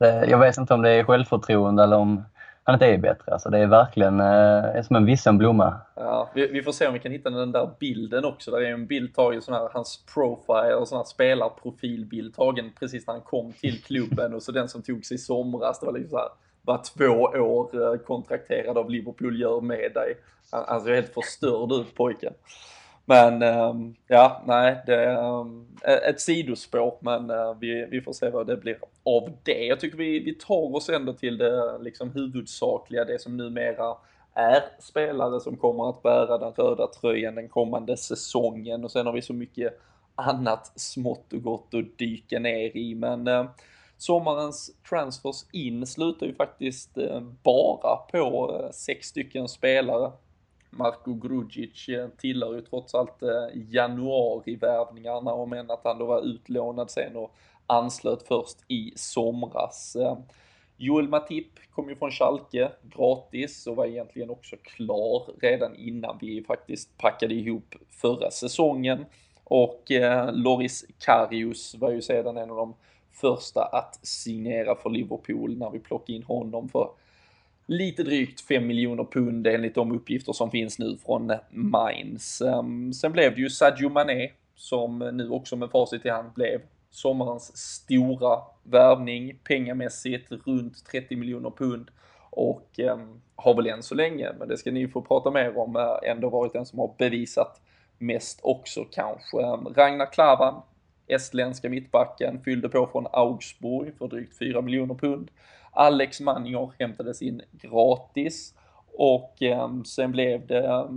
Eh, jag vet inte om det är självförtroende eller om han inte är bättre. Alltså det är verkligen eh, är som en vissen blomma. Ja, vi, vi, får se om vi kan hitta den där bilden också. Där är en bild tagen, sån här, hans profile och sån här spelarprofilbild tagen precis när han kom till klubben och så den som tog sig i somras. Det var liksom så här, bara två år eh, kontrakterad av Liverpool gör med dig. Han, han ser helt förstörd ut pojken. Men um, ja, nej, det ehm, är um, ett sidospår, men uh, vi, vi får se vad det blir av det. Jag tycker vi, vi tar oss ändå till det liksom huvudsakliga, det som numera är spelare som kommer att bära den röda tröjan den kommande säsongen och sen har vi så mycket annat smått och gott att dyka ner i. Men uh, sommarens transfers in slutar ju faktiskt uh, bara på sex stycken spelare Marko Grudzic eh, tillhör ju trots allt eh, januarivärvningarna om än att han då var utlånad sen och anslöt först i somras. Eh, Joel Matip kom ju från Schalke gratis och var egentligen också klar redan innan vi faktiskt packade ihop förra säsongen. Och eh, Loris Karius var ju sedan en av de första att signera för Liverpool när vi plockade in honom för lite drygt 5 miljoner pund enligt de uppgifter som finns nu från Mainz. Ehm, sen blev det ju Sadio Mané som nu också med facit i hand blev sommarens stora värvning pengamässigt runt 30 miljoner pund och ehm, har väl än så länge, men det ska ni få prata mer om, eh, ändå varit den som har bevisat mest också kanske. Ehm, Ragnar Klavan, estländska mittbacken, fyllde på från Augsburg för drygt 4 miljoner pund. Alex Manjor hämtades in gratis och eh, sen blev det, eh,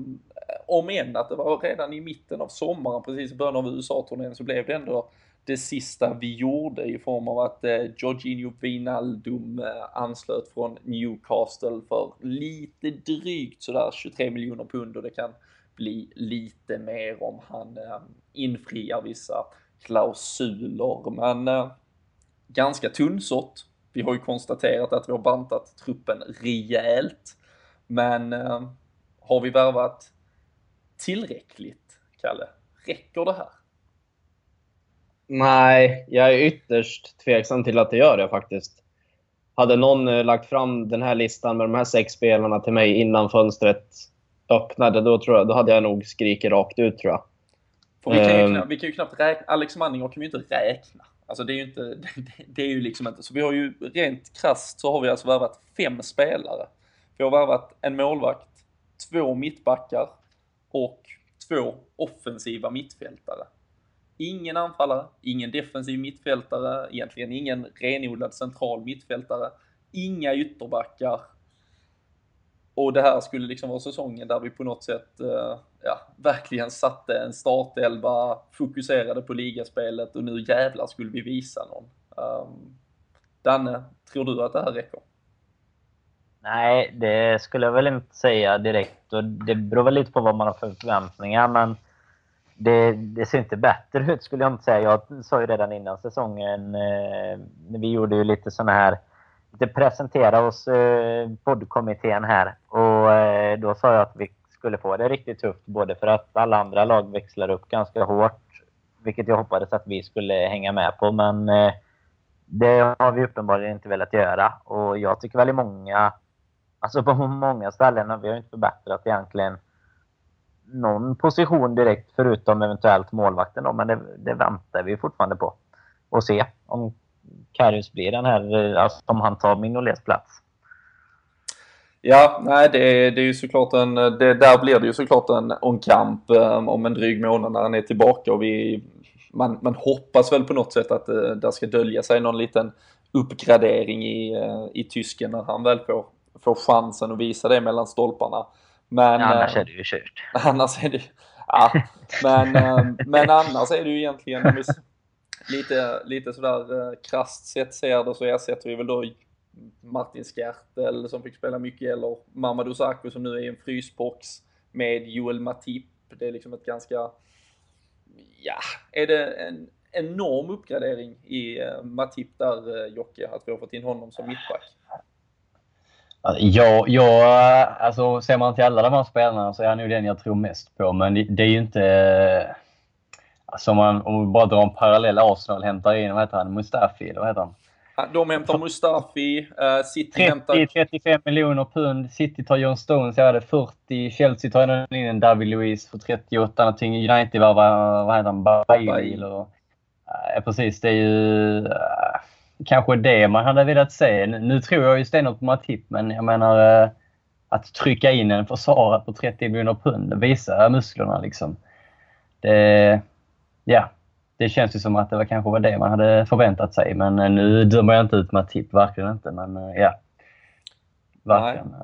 om än att det var redan i mitten av sommaren, precis i början av USA-turnén, så blev det ändå det sista vi gjorde i form av att eh, Jorginho Wijnaldum eh, anslöt från Newcastle för lite drygt sådär 23 miljoner pund och det kan bli lite mer om han eh, infriar vissa klausuler. Men eh, ganska tunnsått vi har ju konstaterat att vi har bantat truppen rejält. Men eh, har vi värvat tillräckligt, Kalle? Räcker det här? Nej, jag är ytterst tveksam till att det gör det faktiskt. Hade någon eh, lagt fram den här listan med de här sex spelarna till mig innan fönstret öppnade, då, tror jag, då hade jag nog skrikit rakt ut tror jag. För vi, kan ju, um, vi kan ju knappt räkna, Alex Manninger kan vi ju inte räkna. Alltså det är ju inte, det, det är ju liksom inte, så vi har ju rent krasst så har vi alltså värvat fem spelare. Vi har värvat en målvakt, två mittbackar och två offensiva mittfältare. Ingen anfallare, ingen defensiv mittfältare, egentligen ingen renodlad central mittfältare, inga ytterbackar och det här skulle liksom vara säsongen där vi på något sätt eh, ja, verkligen satte en startelva, fokuserade på ligaspelet och nu jävlar skulle vi visa någon. Um, Danne, tror du att det här räcker? Nej, det skulle jag väl inte säga direkt. Och det beror väl lite på vad man har för förväntningar, men det, det, ser inte bättre ut skulle jag inte säga. Jag sa ju redan innan säsongen, eh, vi gjorde ju lite sådana här inte presentera oss eh, poddkommittén här. Och eh, då sa jag att vi skulle få det riktigt tufft. Både för att alla andra lag växlar upp ganska hårt. Vilket jag hoppades att vi skulle hänga med på. Men eh, det har vi uppenbarligen inte velat göra. Och jag tycker väl i många... Alltså på många ställen har vi inte förbättrat egentligen någon position direkt förutom eventuellt målvakten då, men det, det väntar vi fortfarande på. Och se om Karius blir den här, alltså om han tar Minolets plats. Ja, nej det, det är ju såklart en, det, där blir det ju såklart en, en kamp um, om en dryg månad när han är tillbaka och vi, man, man hoppas väl på något sätt att uh, där ska dölja sig någon liten uppgradering i, uh, i tysken när han väl får, får chansen att visa det mellan stolparna. Men, annars är det ju kört. Annars är det ja, men, men annars är det ju egentligen, lite, lite sådär eh, krasst sett ser det så ersätter vi väl då Martin Skertel som fick spela mycket eller Mamadou Sakho som nu är i en frysbox med Joel Matip. Det är liksom ett ganska, ja, är det en enorm uppgradering i eh, Matip där eh, Jocke, att vi har fått in honom som mittback? Ja, ja, alltså, ser man till alla de här spelarna så är han nog den jag tror mest på. Men det, det är ju inte... Alltså man, om vi bara drar en parallell Arsenal hämtar in, vad heter han, Mustafi eller vad heter han? De hämtar Mustafi, uh, City 30, hämtar... 35 miljoner pund. City tar John Stones, jag hade 40. Chelsea tar in en David Luiz för 38 någonting. United var, vad, heter han, Bailey eller... Uh, precis, det är ju... Uh, kanske det man hade velat se. Nu tror jag ju stenhårt på Matip, men jag menar uh, att trycka in en försvarare på 30 miljoner pund, visa musklerna liksom. Det... Ja, det känns ju som att det var kanske var det man hade förväntat sig. Men eh, nu dömer jag inte ut Matip, verkligen inte. Men eh, ja. Verkligen. Eh.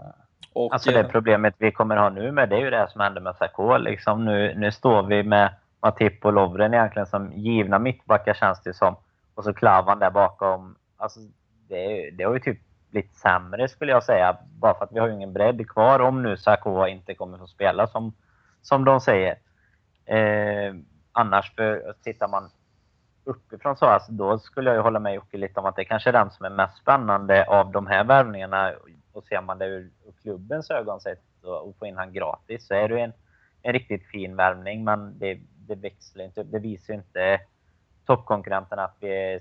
Och, alltså det problemet vi kommer ha nu med det är ju det som hände med Sarko. Liksom nu, nu står vi med Matip och Lovren egentligen som givna mittbackar känns det som. Och så Klavan där bakom. Alltså det, det har ju typ blivit sämre skulle jag säga. Bara för att vi har ju ingen bredd kvar om nu Sarko inte kommer få spela som, som de säger. Eh, annars, för tittar man uppifrån så, alltså, då skulle jag hålla med Jocke lite om att det kanske är den som är mest spännande av de här värvningarna. Och ser man det ur, ur klubbens ögon sett och, och få in han gratis så är det en, en riktigt fin värvning. Men det, det växlar inte Det visar ju inte toppkonkurrenterna att vi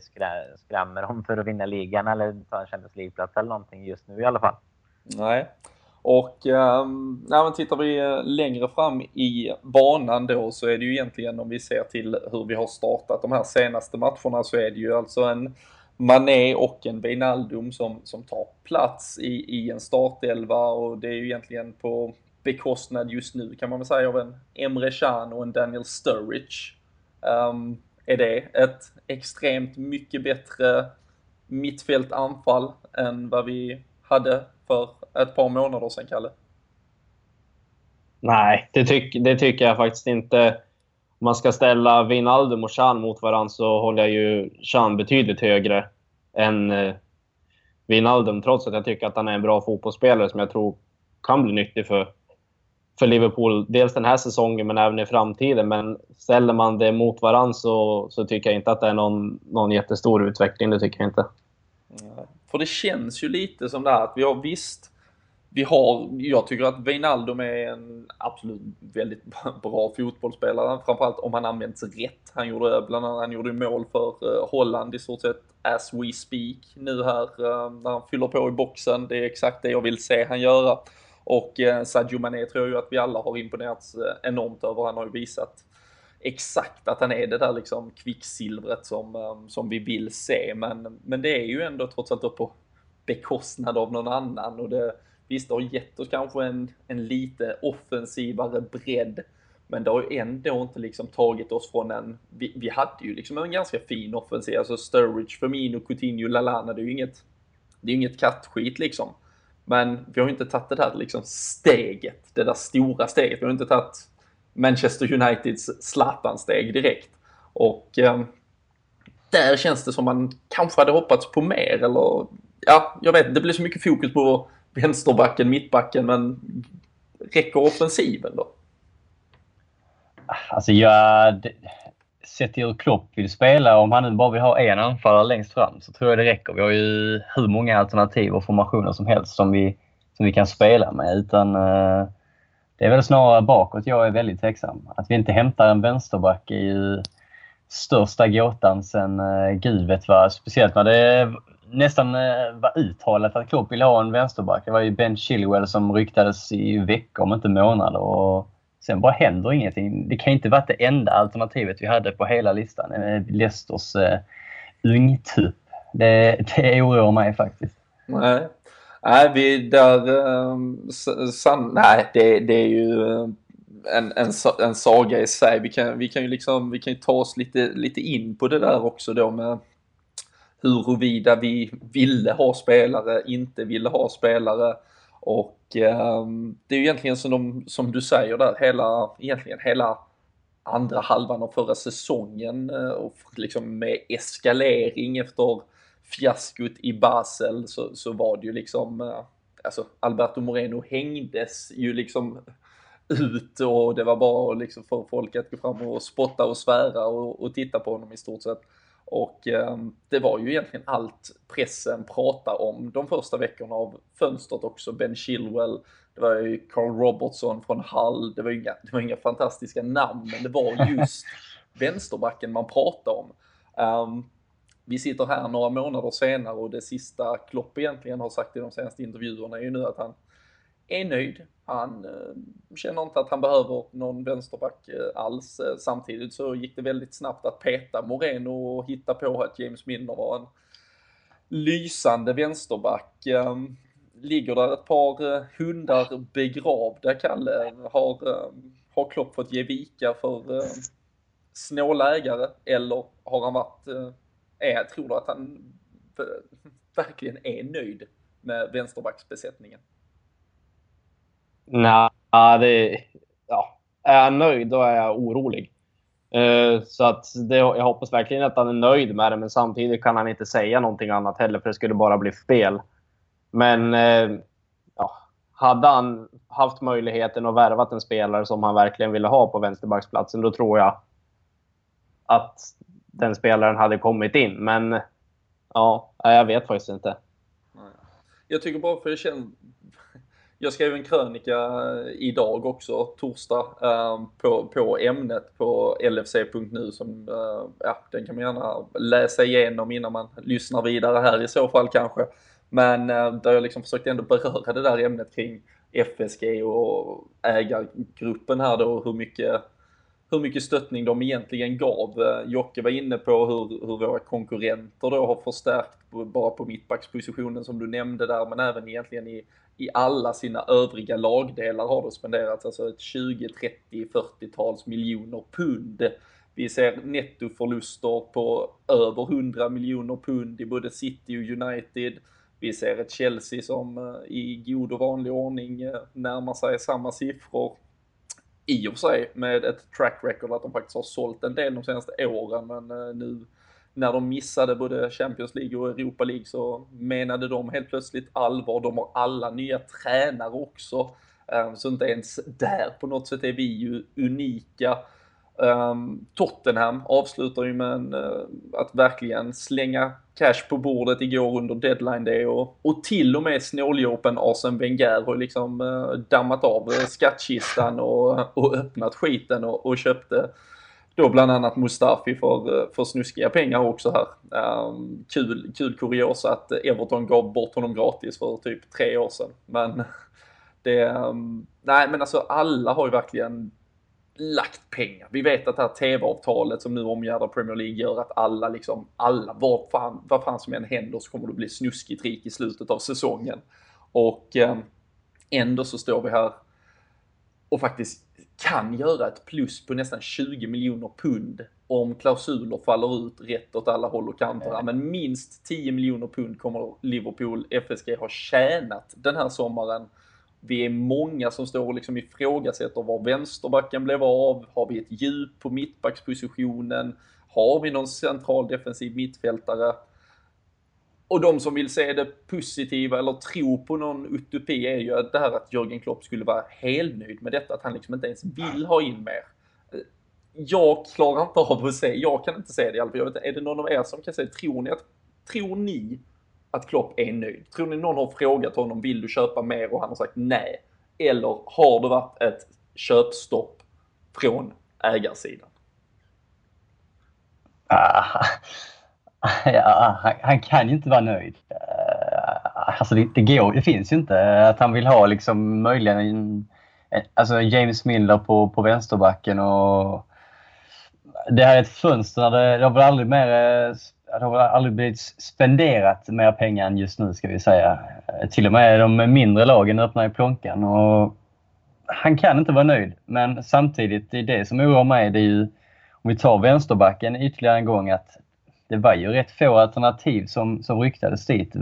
skrämmer dem för att vinna ligan eller ta en Champions League-plats eller någonting just nu i alla fall. Nej, och eh, när tittar vi eh, längre fram i banan då så är det ju egentligen om vi ser till hur vi har startat de här senaste matcherna så är det ju alltså en Mané och en Wijnaldum som, som tar plats i, i en startelva och det är ju egentligen på bekostnad just nu kan man väl säga av en Emre Can och en Daniel Sturridge. Um, är det ett extremt mycket bättre mittfältanfall än vad vi hade för ett par månader sedan, Kalle? Nej, det, tyck, det tycker jag faktiskt inte. Om man ska ställa Wijnaldum och Chan mot varandra så håller jag ju Chan betydligt högre än eh, Wijnaldum, trots att jag tycker att han är en bra fotbollsspelare som jag tror kan bli nyttig för, för Liverpool. Dels den här säsongen, men även i framtiden. Men ställer man det mot varandra så, så tycker jag inte att det är någon, någon jättestor utveckling. Det tycker jag inte. För det känns ju lite som det här att vi har visst vi har, jag tycker att Wijnaldum är en absolut väldigt bra fotbollsspelare, framförallt om han används rätt. Han gjorde bland annat, han gjorde mål för eh, Holland i stort sett as we speak nu här eh, när han fyller på i boxen. Det är exakt det jag vill se han göra. Och eh, Sadio Mané tror jag ju att vi alla har imponerats enormt över. Han har ju visat exakt att han är det där liksom kvicksilvret som, ehm, som vi vill se. Men, men det är ju ändå trots allt på bekostnad av någon annan och det, visst det har gett oss kanske en, en lite offensivare bredd men det har ju ändå inte liksom tagit oss från en, vi, vi hade ju liksom en ganska fin offensiv, alltså Sturridge, Firmino, Coutinho, Lalana, det är ju inget, det är ju inget kattskit liksom. Men vi har ju inte tagit det där liksom steget, det där stora steget, vi har inte tagit Manchester Uniteds Zlatan-steg direkt. Och eh, där känns det som man kanske hade hoppats på mer eller ja, jag vet det blir så mycket fokus på vänsterbacken, mittbacken men räcker offensiven då? Alltså jag... Sett till hur Klopp vill spela, om han nu bara vill ha en anfallare längst fram så tror jag det räcker. Vi har ju hur många alternativ och formationer som helst som vi, som vi kan spela med. Utan Eh, det är väl snarare bakåt jag är väldigt tveksam. Att vi inte hämtar en vänsterback är ju största gåtan sen eh, uh, gud vet vad. Speciellt när det nästan eh, var uttalat att Klopp ville ha en vänsterback. Det var ju Ben Chilwell som ryktades i veckor om inte månader. Och sen bara händer ingenting. Det kan inte vara det enda alternativet vi hade på hela listan. Eh, Leicesters eh, ungtupp. Det, det oroar mig faktiskt. Nej, Nej, vi där... Um, ehm, san, nej, det, det är ju eh, en, en, en saga i sig. Vi kan, vi kan ju liksom, vi kan ju ta oss lite, lite in på det där också då med huruvida vi ville ha spelare, inte ville ha spelare. Och um, det är ju egentligen som, de, som du säger där, hela, egentligen hela andra halvan av förra säsongen eh, och liksom med eskalering efter fiaskot i Basel så, så var det ju liksom, eh, alltså Alberto Moreno hängdes ju liksom ut och det var bara liksom för folk att gå fram och spotta och svära och, och titta på honom i stort sett. Och eh, det var ju egentligen allt pressen pratade om de första veckorna av fönstret också. Ben Chilwell, det var ju Carl Robertson från Hull, det var, inga, det var inga fantastiska namn, men det var just vänsterbacken man pratade om. Um, vi sitter här några månader senare och det sista Klopp egentligen har sagt i de senaste intervjuerna är ju nu att han är nöjd. Han eh, känner inte att han behöver någon vänsterback eh, alls. Eh, samtidigt så gick det väldigt snabbt att peta Moreno och hitta på att James Milner var en lysande vänsterback. Eh, ligger där ett par eh, hundar begravda, Kalle? Har, ehm, har Klopp fått ge vika för ehm, snåla ägare eller har han varit, eh, är, tror du att han verkligen är nöjd med vänsterbacksbesättningen? Nej, det... Ja. Är jag nöjd, då är jag orolig. Eh, så att det, jag hoppas verkligen att han är nöjd med det, men samtidigt kan han inte säga någonting annat heller, för det skulle bara bli fel. Men eh, ja, hade han haft möjligheten att värva en spelare som han verkligen ville ha på vänsterbacksplatsen, då tror jag att den spelaren hade kommit in. Men ja, jag vet faktiskt inte. Jag tycker bara för det känns jag skrev en krönika idag också, torsdag, eh, på, på ämnet på lfc.nu som, eh, ja, den kan man gärna läsa igenom innan man lyssnar vidare här i så fall kanske. Men eh, där jag liksom försökte ändå beröra det där ämnet kring FSG och ägargruppen här då, hur mycket hur mycket stöttning de egentligen gav. Eh, Jocke var inne på hur, hur våra konkurrenter då har förstärkt bara på mittbackspositionen som du nämnde där, men även egentligen i, i alla sina övriga lagdelar har det spenderats alltså ett 20, 30, 40-tals miljoner pund. Vi ser nettoförluster på över 100 miljoner pund i både City och United. Vi ser ett Chelsea som eh, i god och vanlig ordning eh, närmar sig samma siffror i och för sig med ett track record att de faktiskt har sålt en del de senaste åren men eh, nu när de missade både Champions League och Europa League så menade de helt plötsligt allvar. De har alla nya tränare också. Eh, så inte ens där på något sätt är vi ju unika. Ehm, Tottenham avslutar ju med en, eh, att verkligen slänga cash på bordet igår under deadline day och, och till och med snåljåpen Arsene Wenger har liksom eh, dammat av eh, skattkistan och, och öppnat skiten och, och köpte då bland annat Mustafi för, för snuskiga pengar också här. Um, kul, kul kuriosa att Everton gav bort honom gratis för typ tre år sedan. Men det, um, nej men alltså alla har ju verkligen lagt pengar. Vi vet att det här tv-avtalet som nu omgärdar Premier League gör att alla liksom, alla, vad fan, vad fan som än händer så kommer det bli snuskigt rik i slutet av säsongen. Och eh, ändå så står vi här och faktiskt kan göra ett plus på nästan 20 miljoner pund om klausuler faller ut rätt åt alla håll och kanter. Men minst 10 miljoner pund kommer Liverpool FSG ha tjänat den här sommaren vi är många som står och liksom ifrågasätter var vänsterbacken blev av. Har vi ett djup på mittbackspositionen? Har vi någon central defensiv mittfältare? Och de som vill se det positiva eller tro på någon utopi är ju det här att Jörgen Klopp skulle vara helnöjd med detta, att han liksom inte ens vill ha in mer. Jag klarar inte av att se, jag kan inte se det i alla fall. Jag vet, är det någon av er som kan säga, tror ni att, tror ni att Klopp är nöjd? Tror ni någon har frågat honom, vill du köpa mer? Och han har sagt nej. Eller har det varit ett köpstopp från ägarsidan? Ah, ja, han, han, kan ju inte vara nöjd. Eh, alltså det, det, går, det finns ju inte att han vill ha liksom möjligen en, alltså James Miller på, på vänsterbacken och det här är ett fönster det, det har väl aldrig mer eh, det har väl aldrig blivit spenderat mer pengar än just nu ska vi säga. Till och med de mindre lagen öppnar ju plånkan och han kan inte vara nöjd. Men samtidigt, det är det som oroar mig. Det är ju, om vi tar vänsterbacken ytterligare en gång, att det var ju rätt få alternativ som, som ryktades dit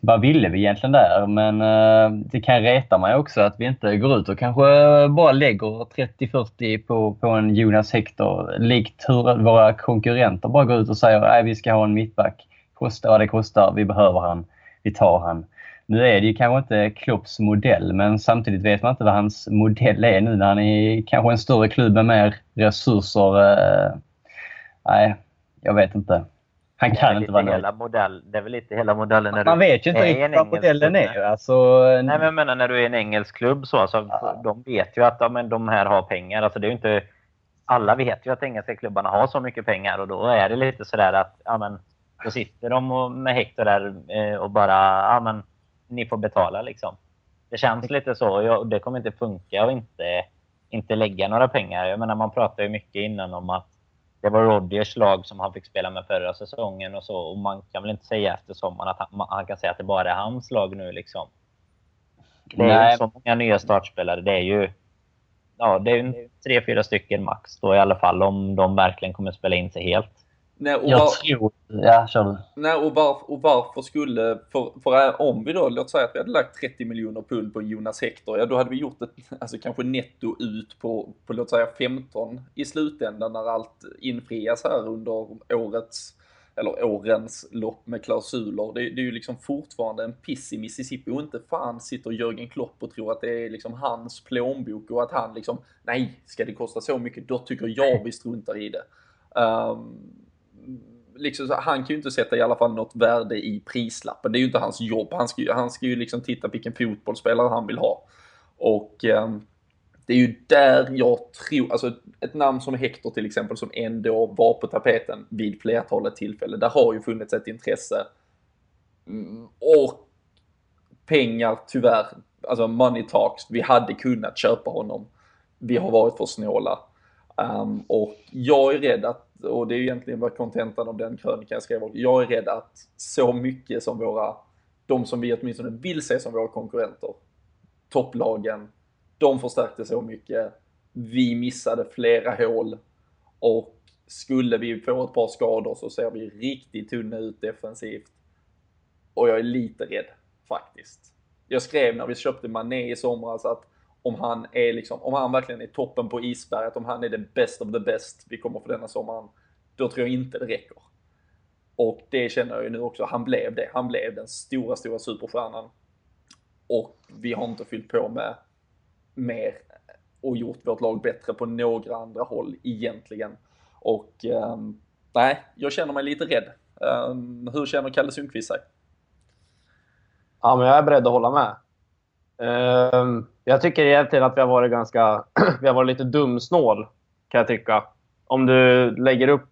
vad ville vi egentligen där? Men eh, det kan reta mig också att vi inte går ut och kanske bara lägger 30-40 på, på en Jonas Hector. Likt hur våra konkurrenter bara går ut och säger att vi ska ha en mittback. Kostar vad det kostar, vi behöver han, vi tar han. Nu är det ju kanske inte Klopps modell, men samtidigt vet man inte vad hans modell är nu när han är kanske en större klubb med mer resurser. Eh, nej, jag vet inte. Han kan inte vara nöjd. Hela modell, det är väl lite hela modellen när Man du vet ju inte riktigt vad modellen är. Alltså, Nej, men jag menar när du är en engelsk klubb så, alltså, Ja. de vet ju att ja, men de här har pengar. Alltså, det är inte, alla vet ju att engelska klubbarna har så mycket pengar och då är det lite sådär att ja, men, då sitter de och, med Hector där eh, och bara ja, men, ni får betala liksom. Det känns lite så och jag, det kommer inte funka och inte, inte lägga några pengar. Jag menar man pratade ju mycket innan om att det var Rodgers lag som han fick spela med förra säsongen och så. Och man kan väl inte säga efter sommaren att han, han kan säga att det bara är hans lag nu liksom. Det är ju Nej. så många nya startspelare. Det är ju ja, det är tre, fyra stycken max då i alla fall om de verkligen kommer spela in sig helt. Nej, och jag var, tror... Ja, kör du. nej, och, varf, och varför skulle, för, för om vi då, låt säga att vi hade lagt 30 miljoner pund på Jonas Hector, ja då hade vi gjort ett, alltså kanske netto ut på, på låt säga 15 i slutändan när allt infrias här under årets, eller årens lopp med klausuler. Det, det är ju liksom fortfarande en piss i Mississippi och inte fan sitter Jörgen Klopp och tror att det är liksom hans plånbok och att han liksom, nej, ska det kosta så mycket, då tycker jag vi struntar i det. Um, liksom, han kan ju inte sätta i alla fall något värde i prislappen. Det är ju inte hans jobb. Han ska ju, han ska ju liksom titta vilken fotbollsspelare han vill ha. Och eh, det är ju där jag tror, alltså ett namn som Hector till exempel som ändå var på tapeten vid flertalet tillfällen. Där har ju funnits ett intresse. Mm, och pengar tyvärr, alltså money talks. Vi hade kunnat köpa honom. Vi har varit för snåla. Um, och jag är rädd att, och det är ju egentligen vad kontentan av den krönikan jag skrev, jag är rädd att så mycket som våra, de som vi åtminstone vill se som våra konkurrenter, topplagen, de förstärkte så mycket, vi missade flera hål och skulle vi få ett par skador så ser vi riktigt tunna ut defensivt. Och jag är lite rädd faktiskt. Jag skrev när vi köpte Mané i somras att om han är liksom, om han verkligen är toppen på isberget, om han är the best of the best vi kommer få denna sommaren, då tror jag inte det räcker. Och det känner jag ju nu också, han blev det. Han blev den stora, stora superstjärnan. Och vi har inte fyllt på med mer och gjort vårt lag bättre på några andra håll egentligen. Och eh, nej, jag känner mig lite rädd. Eh, hur känner Kalle Sundqvist sig? Ja, men jag är beredd att hålla med. Eh, jag tycker egentligen att vi har varit ganska... vi har varit lite dumsnål, kan jag tycka. Om du lägger upp,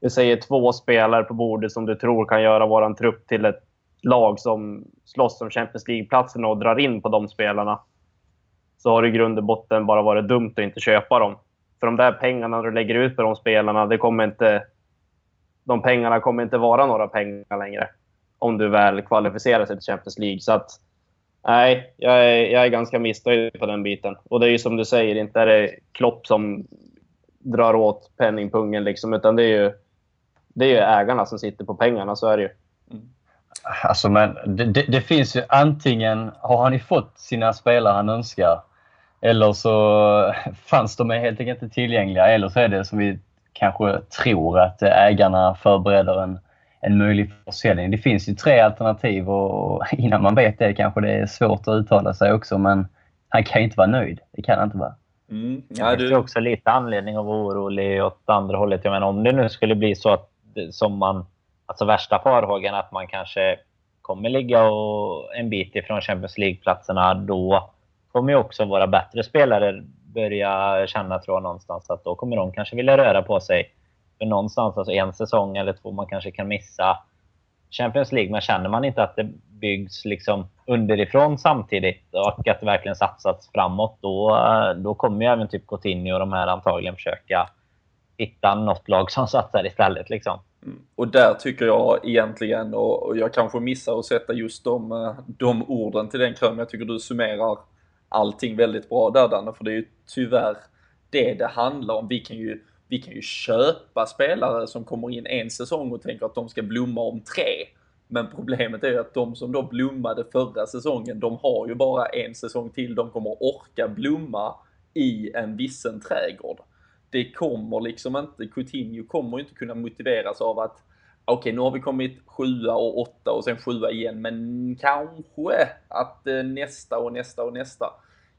vi säger två spelare på bordet som du tror kan göra vår trupp till ett lag som slåss om Champions League-platserna och drar in på de spelarna. Så har det i grund och botten bara varit dumt att inte köpa dem. För de där pengarna du lägger ut på de spelarna, det kommer inte... De pengarna kommer inte vara några pengar längre. Om du väl kvalificerar sig till Champions League. Så att, nej, jag är, jag är ganska missnöjd på den biten. Och det är ju som du säger, inte är det Klopp som drar åt penningpungen liksom, utan det är ju, det är ju ägarna som sitter på pengarna, så är det ju. Mm. Alltså, men det, det, det finns ju antingen har han ju fått sina spelare han önskar eller så fanns de helt enkelt inte tillgängliga eller så är det som vi kanske tror att ägarna förbereder en, en möjlig försäljning. Det finns ju tre alternativ och innan man vet det kanske det är svårt att uttala sig också men han kan ju inte vara nöjd. Det kan han inte vara. Mm. Det Ja, finns ju du, också lite anledning att vara orolig åt andra hållet. Jag menar, om det nu skulle bli så att det- som man, alltså värsta farhågan att man kanske kommer ligga och en bit ifrån Champions League-platserna, då kommer ju också våra bättre spelare börja känna, tror jag, någonstans att då kommer de kanske vilja röra på sig. För någonstans, alltså en säsong eller två, man kanske kan missa Champions League, men känner man inte att det byggs liksom underifrån samtidigt och att det verkligen satsats framåt, då, då kommer ju även typ Coutinho och de här antagligen försöka hitta något lag som satsar istället. Liksom. Mm. Och där tycker jag egentligen, och, jag kanske missar att sätta just de, eh, de orden till den krön. jag tycker du summerar allting väldigt bra där Danne, för det är ju tyvärr det det handlar om. Vi kan ju, vi kan ju köpa spelare som kommer in en säsong och tänker att de ska blomma om tre. Men problemet är ju att de som då blommade förra säsongen, de har ju bara en säsong till de kommer orka blomma i en vissen trädgård. Det kommer liksom inte, Coutinho kommer ju inte kunna motiveras av att okej, nu har vi kommit sjua och åtta och sen sjua igen, men kanske att eh, nästa och nästa och nästa.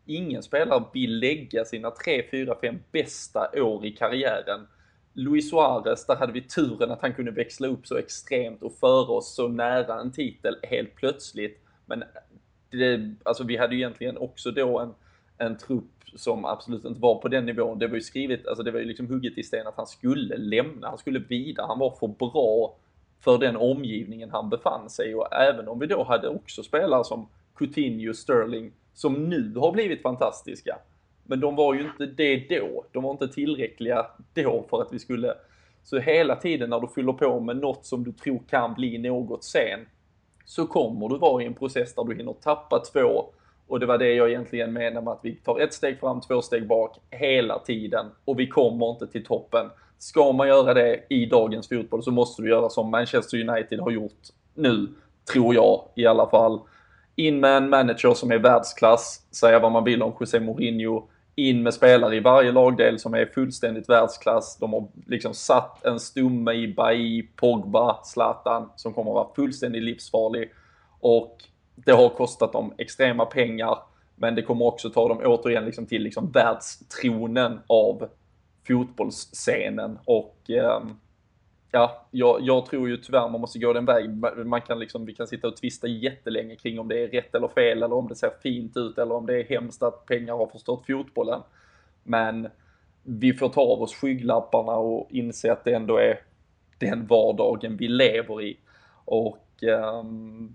Ingen spelare vill lägga sina tre, fyra, fem bästa år i karriären Luis Suarez, där hade vi turen att han kunde växla upp så extremt och föra oss så nära en titel helt plötsligt. Men det, alltså vi hade ju egentligen också då en, en trupp som absolut inte var på den nivån. Det var ju skrivet, alltså det var ju liksom hugget i sten att han skulle lämna, han skulle vidare, han var för bra för den omgivningen han befann sig och även om vi då hade också spelare som Coutinho, Sterling, som nu har blivit fantastiska. Men de var ju inte det då. De var inte tillräckliga då för att vi skulle... Så hela tiden när du fyller på med något som du tror kan bli något sen, så kommer du vara i en process där du hinner tappa två. Och det var det jag egentligen menade med att vi tar ett steg fram, två steg bak hela tiden och vi kommer inte till toppen. Ska man göra det i dagens fotboll så måste du göra som Manchester United har gjort nu, tror jag i alla fall. In med en manager som är världsklass, säga vad man vill om José Mourinho. In med spelare i varje lagdel som är fullständigt världsklass. De har liksom satt en stumme i Bailly, Pogba, Zlatan som kommer att vara fullständigt livsfarlig. Och det har kostat dem extrema pengar, men det kommer också ta dem återigen liksom till liksom världstronen av fotbollsscenen och um, ja, jag, jag, tror ju tyvärr man måste gå den vägen. Man kan liksom, vi kan sitta och tvista jättelänge kring om det är rätt eller fel eller om det ser fint ut eller om det är hemskt att pengar har förstört fotbollen. Men vi får ta av oss skygglapparna och inse att det ändå är den vardagen vi lever i. Och eh,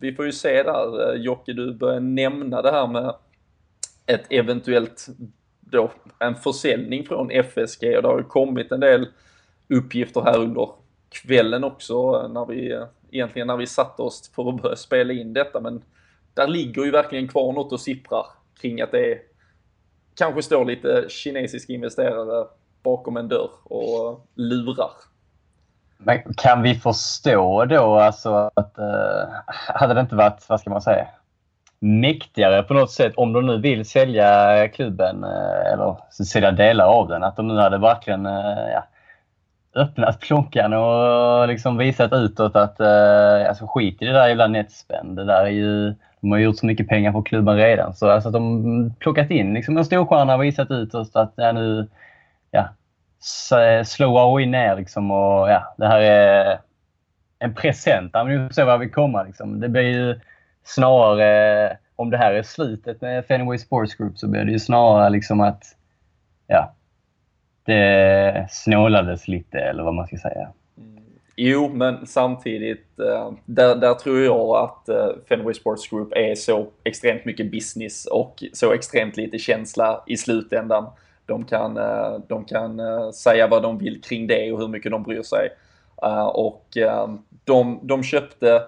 vi får ju se där, eh, Jocke, du börjar nämna det här med ett eventuellt då en försäljning från FSG och det har ju kommit en del uppgifter här under kvällen också när vi egentligen när vi satte oss för att börja spela in detta men där ligger ju verkligen kvar något och sipprar kring att det är, kanske står lite kinesiska investerare bakom en dörr och lurar. Men kan vi förstå då alltså att eh, hade det inte varit, vad ska man säga, mäktigare på något sätt om de nu vill sälja klubben eh, eller sälja delar av den. Att de nu hade verkligen eh, ja, öppnat plånkan och liksom visat utåt att eh, alltså skit i det där jävla netspend. Det där är ju, de har gjort så mycket pengar på klubben redan. Så alltså att de plockat in liksom en storstjärna och visat utåt att ja, nu ja, eh, Slow AOI ner liksom och ja, det här är en present. Ja, får nu ser vi kommer liksom. Det blir ju snarare, om det här är slutet med Fenway Sports Group så blir det ju snarare liksom att ja, det snålades lite eller vad man ska säga. Mm. Jo, men samtidigt, eh, där, där tror jag att eh, Fenway Sports Group är så extremt mycket business och så extremt lite känsla i slutändan. De kan, eh, de kan säga vad de vill kring det och hur mycket de bryr sig. Och de, de köpte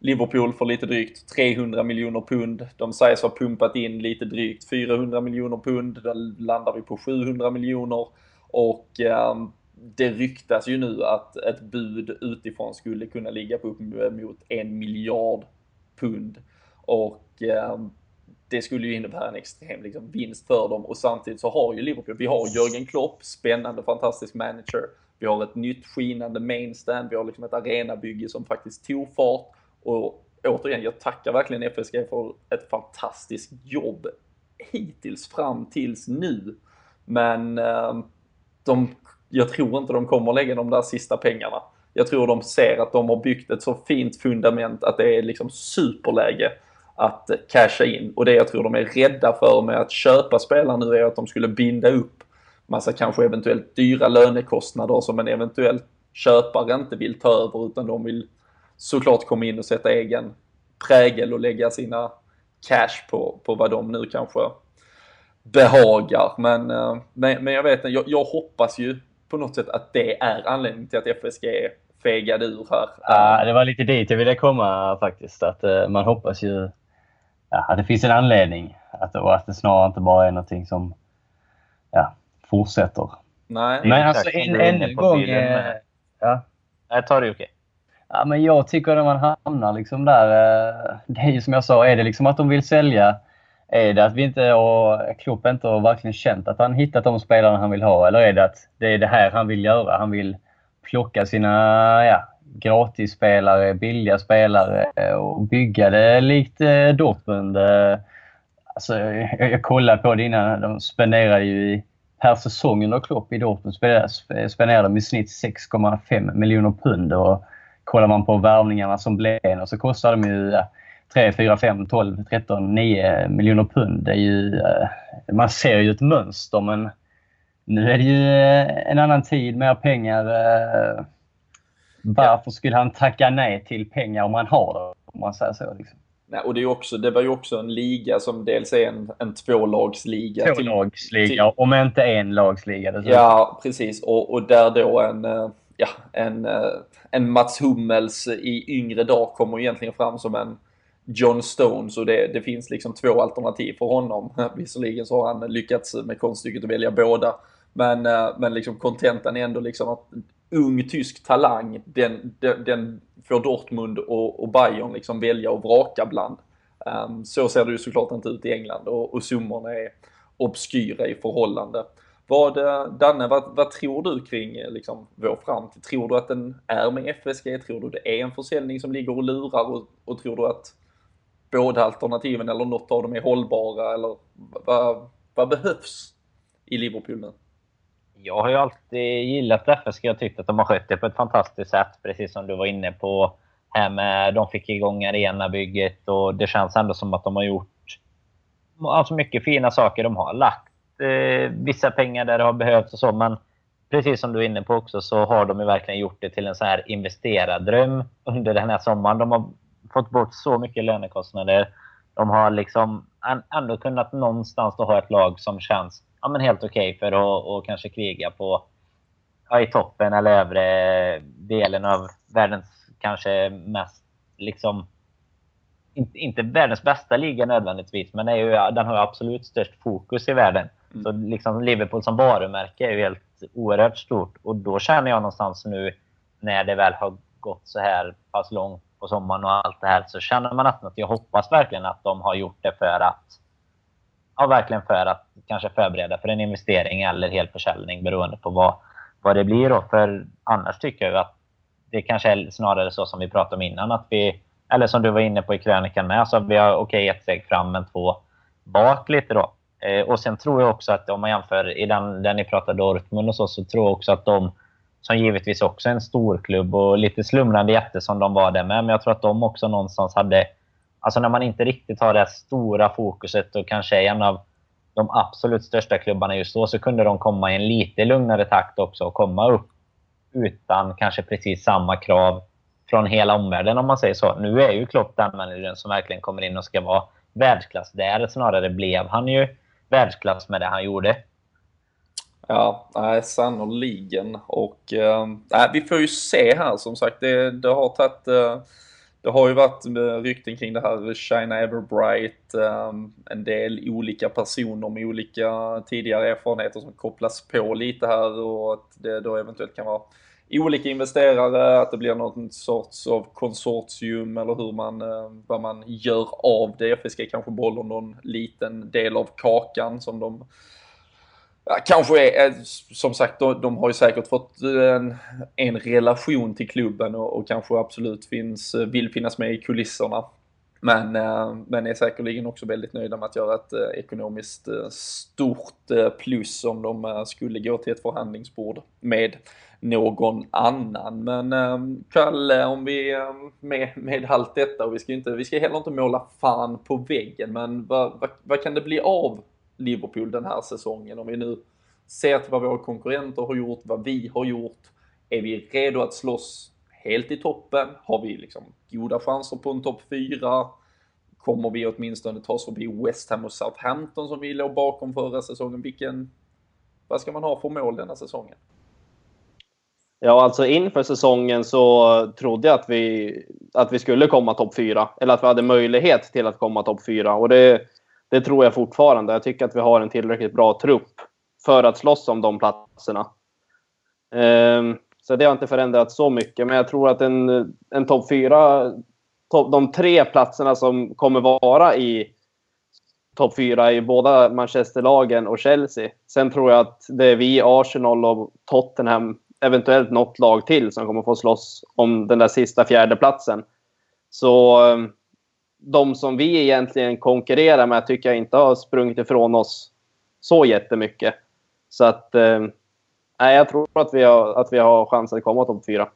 Liverpool för lite drygt 300 miljoner pund. De sägs ha pumpat in lite drygt 400 miljoner pund. Då landar vi på 700 miljoner. Och ehm, det ryktas ju nu att ett bud utifrån skulle kunna ligga på upp mot en miljard pund. Och ehm, det skulle ju innebära en extrem liksom, vinst för dem och samtidigt så har ju Liverpool, vi har Jörgen Klopp, spännande, fantastisk manager. Vi har ett nytt skinande mainstand, vi har liksom ett arenabygge som faktiskt tog fart och återigen, jag tackar verkligen FSG för ett fantastiskt jobb hittills fram tills nu. Men eh, de, jag tror inte de kommer lägga de där sista pengarna. Jag tror de ser att de har byggt ett så fint fundament att det är liksom superläge att casha in. Och det jag tror de är rädda för med att köpa spelare nu är att de skulle binda upp massa kanske eventuellt dyra lönekostnader som en eventuell köpare inte vill ta över utan de vill såklart komma in och sätta egen prägel och lägga sina cash på, på vad de nu kanske behagar. Men, eh, men, men jag vet inte, jag, jag, hoppas ju på något sätt att det är anledningen till att FSG fegade ur här. Ja, det var lite dit jag ville komma faktiskt. Att uh, man hoppas ju ja, att det finns en anledning. Att, och att det snarare inte bara är någonting som ja, fortsätter. Nej. Men alltså en, en gång... Eh, ja. Jag tar det okej. Okay. Ja, men jag tycker när man hamnar liksom där, eh, det är ju som jag sa, är det liksom att de vill sälja? Är det att vi inte och Klopp inte har verkligen känt att han hittat de spelarna han vill ha? Eller är det att det är det här han vill göra? Han vill plocka sina ja, gratisspelare, billiga spelare och bygga det likt eh, Dortmund. Eh, alltså, jag, jag kollade på det innan. De spenderade ju i per säsong under Klopp i Dortmund spenderade de i snitt 6,5 miljoner pund. Och kollar man på värvningarna som blev så kostar de ju ja, 3, 4, 5, 12, 13, 9 miljoner pund. Det är ju, eh, man ser ju ett mönster men nu är det ju eh, en annan tid, mer pengar. Eh, varför skulle han tacka nej till pengar om han har det? Om man säger så. Liksom. Nej, och det, är också, det var ju också en liga som dels är en, en tvålagsliga. Tvålagsliga, om inte en lagsliga. Dessutom. Ja, precis. Och, och där då en, ja, en, en Mats Hummels i yngre dag kommer egentligen fram som en John Stones och det, det finns liksom två alternativ för honom. Visserligen så har han lyckats med konststycket att välja båda. Men, eh, men liksom kontentan är ändå liksom att ung tysk talang, den, den, den får Dortmund och, och Bayern liksom välja och vraka bland. Um, så ser det ju såklart inte ut i England och, och summorna är obskyra i förhållande. Vad, eh, Danne, vad, vad tror du kring eh, liksom, vår framtid? Tror du att den är med FSG? Tror du det är en försäljning som ligger och lurar? Och, och tror du att båda alternativen eller något av dem är hållbara? Eller vad, vad behövs i Liverpool nu? Jag har ju alltid gillat FSG och tyckt att de har skött det på ett fantastiskt sätt. Precis som du var inne på. Här med, de fick igång arenabygget och det känns ändå som att de har gjort alltså mycket fina saker. De har lagt eh, vissa pengar där det har behövts och så. Men precis som du är inne på också så har de ju verkligen gjort det till en så här investerardröm under den här sommaren. De har fått bort så mycket lönekostnader. De har liksom ändå kunnat någonstans då ha ett lag som känns ja, men helt okej okay för att och kanske kriga på ja, i toppen eller övre delen av världens kanske mest liksom inte, inte världens bästa liga nödvändigtvis, men är ju, den har absolut störst fokus i världen. Mm. Så liksom Liverpool som varumärke är ju helt oerhört stort. Och då känner jag någonstans nu när det väl har gått så här pass långt på sommaren och allt det här så känner man att jag hoppas verkligen att de har gjort det för att ja, verkligen för att kanske förbereda för en investering eller helförsäljning beroende på vad, vad det blir. Då. För annars tycker jag att det kanske är snarare så som vi pratade om innan, att vi, eller som du var inne på i krönikan med, så vi har okej okay, ett steg fram men två bak lite då. Eh, och sen tror jag också att om man jämför i den, den ni pratade Dortmund och så, så tror jag också att de, som givetvis också är en stor klubb och lite slumrande jätte som de var där med, men jag tror att de också någonstans hade, alltså när man inte riktigt har det stora fokuset och kanske är en av de absolut största klubbarna just då, så kunde de komma i en lite lugnare takt också och komma upp utan kanske precis samma krav från hela omvärlden om man säger så. Nu är ju Klopp den managern som verkligen kommer in och ska vara världsklass. Där snarare blev han ju världsklass med det han gjorde. Ja, nej, sannoliken. Och äh, vi får ju se här som sagt. Det, det har tagit... Äh, det har ju varit eh, rykten kring det här China Everbright, en del olika personer med olika tidigare erfarenheter som kopplas på lite här och att det då eventuellt kan vara olika investerare, att det blir någon sorts av konsortium eller hur man, vad man gör av det. FSG kanske behåller någon liten del av kakan som de ja, kanske är, eh, som sagt, de, de, har ju säkert fått eh, en, en relation till klubben och, och, kanske absolut finns, eh, vill finnas med i kulisserna. Men, men är säkerligen också väldigt nöjda med att göra ett ekonomiskt stort plus om de skulle gå till ett förhandlingsbord med någon annan. Men Kalle, om vi med, med allt detta och vi ska, inte, vi ska heller inte måla fan på väggen, men vad, vad, vad kan det bli av Liverpool den här säsongen? Om vi nu ser till vad våra konkurrenter har gjort, vad vi har gjort. Är vi redo att slåss helt i toppen? Har vi liksom goda chanser på en topp 4? Kommer vi åtminstone ta oss förbi West Ham och Southampton som vi låg bakom förra säsongen? Vilken, vad ska man ha för mål denna säsongen? Ja, alltså inför säsongen så trodde jag att vi, att vi skulle komma topp 4. Eller att vi hade möjlighet till att komma topp 4. Och det, det tror jag fortfarande. Jag tycker att vi har en tillräckligt bra trupp för att slåss om de platserna. Ehm, så det har inte förändrats så mycket. Men jag tror att en, en topp fyra, top, de tre platserna som kommer vara i topp fyra i båda Manchesterlagen och Chelsea. Sen tror jag att det är vi, Arsenal och Tottenham eventuellt något lag till som kommer få slåss om den där sista fjärdeplatsen. Så ehm, de som vi egentligen konkurrerar med tycker jag inte har sprungit ifrån oss så jättemycket. Så att... Eh, nej, jag tror att vi har, att vi har chans att komma topp fyra.